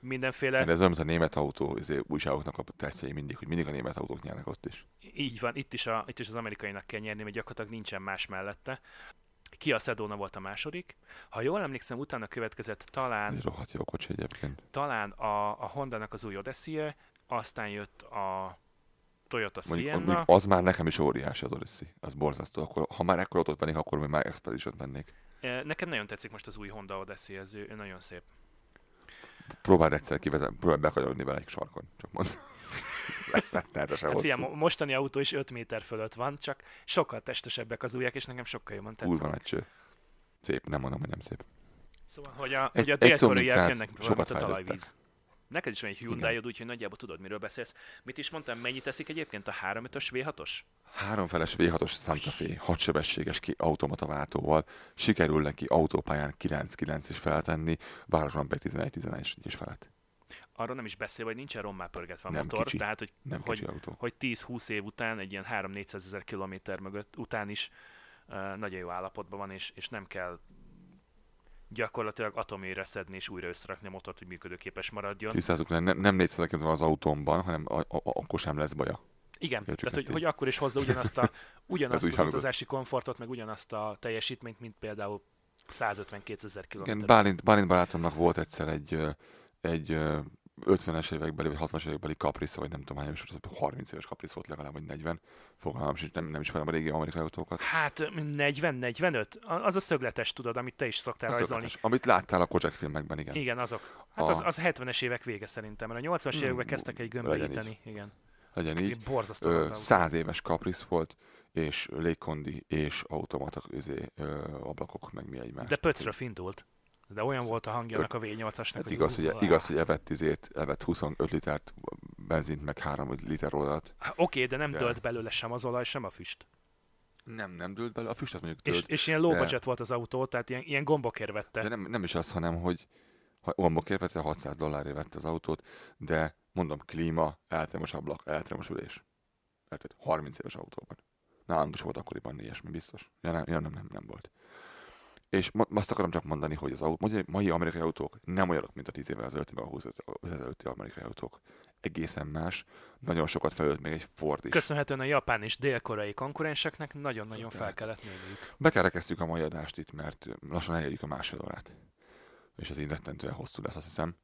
Mindenféle Mert ez olyan, mint a német autó izé, újságoknak a tesztjei mindig, hogy mindig a német autók nyernek ott is. Így van, itt is, a, itt is az amerikainak kell nyerni, mert gyakorlatilag nincsen más mellette. Kia Sedona volt a második. Ha jól emlékszem, utána következett Ez talán, egy rohadt jó kocsi egyébként. talán a, a Honda-nak az új Odyssey, aztán jött a Toyota Sienna. mondjuk az már nekem is óriási az Odyssey. Az borzasztó. Akkor, ha már ekkor autót vennék, akkor még már Expedition vennék. Eh, Nekem nagyon tetszik most az új Honda Odyssey, ez ő, ő nagyon szép. Próbáld egyszer kivezetni, próbáld bekanyarulni vele egy sarkon. Csak mond. Rettenetesen Hát figyelj, mo- mostani autó is 5 méter fölött van, csak sokkal testesebbek az újak, és nekem sokkal jobban Kurva tetszik. nagy cső. Szép, nem mondom, hogy nem szép. Szóval, hogy a, Egy- hogy a dél-koreaiak száz, jönnek valamit a talajvíz. Neked is van egy hyundai úgyhogy nagyjából tudod, miről beszélsz. Mit is mondtam, mennyit teszik egyébként a 3.5-ös V6-os? Háromfeles V6-os Santa Fe, hatsebességes ki automata váltóval, sikerül neki autópályán 9-9 is feltenni, városban pedig 11-11 is felett. Arról nem is beszél, hogy nincsen rommá pörgetve a Nem motor, kicsi. tehát hogy, Nem hogy, autó. hogy 10-20 év után, egy ilyen 3-400 ezer kilométer mögött után is uh, nagyon jó állapotban van, és, és nem kell gyakorlatilag atomére szedni és újra összerakni a motort, hogy működőképes maradjon. Tisztázzuk le, nem, nem 400 km van az autómban, hanem a, a, a, akkor sem lesz baja. Igen, Értsük tehát hogy, így. hogy akkor is hozza ugyanazt, a, ugyanazt az utazási komfortot, meg ugyanazt a teljesítményt, mint például 152 ezer Igen, kilométer. Bálint, Bálint barátomnak volt egyszer egy, egy 50-es évekbeli, vagy 60-as évekbeli Caprice, vagy nem tudom hány éves, 30 éves Caprice volt legalább, vagy 40. Fogalmam sincs, nem, nem is a régi amerikai autókat. Hát 40-45, az a szögletes, tudod, amit te is szoktál Az rajzolni. tökéletes. Amit láttál a Kojak filmekben, igen. Igen, azok. Hát A- az, az 70-es évek vége szerintem, mert a 80-as Hmm, években kezdtek egy gömbölyíteni. Igen. Legyen Ezek így. Borzasztó. Ö, autók. száz éves Caprice volt, és légkondi, és automata üzé, ö, ablakok, meg mi egymás. De pöcről indult. De olyan volt a hangja annak a V8-asnak, Hát igaz, hogy, igaz, hogy evett izét, evett 25 litert benzint, meg 3 liter olajat. Há, Oké, de nem De- tölt belőle sem az olaj, sem a füst. Nem, nem dőlt bele, a füstet mondjuk És, tölt, és ilyen low de- budget volt az autó, tehát ilyen, ilyen gombokért vette. de nem, nem is az, hanem, hogy ha Ombokért vette, 600 dollárért vette az autót, de mondom, klíma, elektromos ablak, elektromos ülés. Tehát 30 éves autóban. Nálunk is volt akkoriban ilyesmi, biztos. Ja, nem, ja, nem, nem, nem volt. És ma, azt akarom csak mondani, hogy az autó, mai, amerikai autók nem olyanok, mint a 10 évvel ezelőtti, vagy a 20 évvel ezelőtti amerikai autók. Egészen más. Nagyon sokat fejlődött még egy Ford is. Köszönhetően a japán és dél-koreai konkurenseknek nagyon-nagyon fel kellett nőniük. Bekerekeztük a mai adást itt, mert lassan elérjük a másfél órát. És ez így rettentően hosszú lesz, azt hiszem.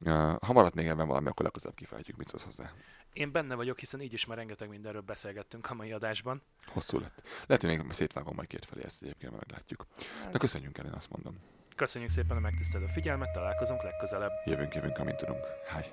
Uh, Ha maradt még ebben valami, akkor legközelebb kifejtjük, mit szólsz hozzá. Én benne vagyok, hiszen így is már rengeteg mindenről beszélgettünk a mai adásban. Hosszú lett. Lehet, hogy még szétvágom majd két felé, ezt egyébként meglátjuk. De köszönjünk el, én azt mondom. Köszönjük szépen a megtisztelő figyelmet, találkozunk legközelebb. Jövünk, jövünk, amint tudunk. Hi.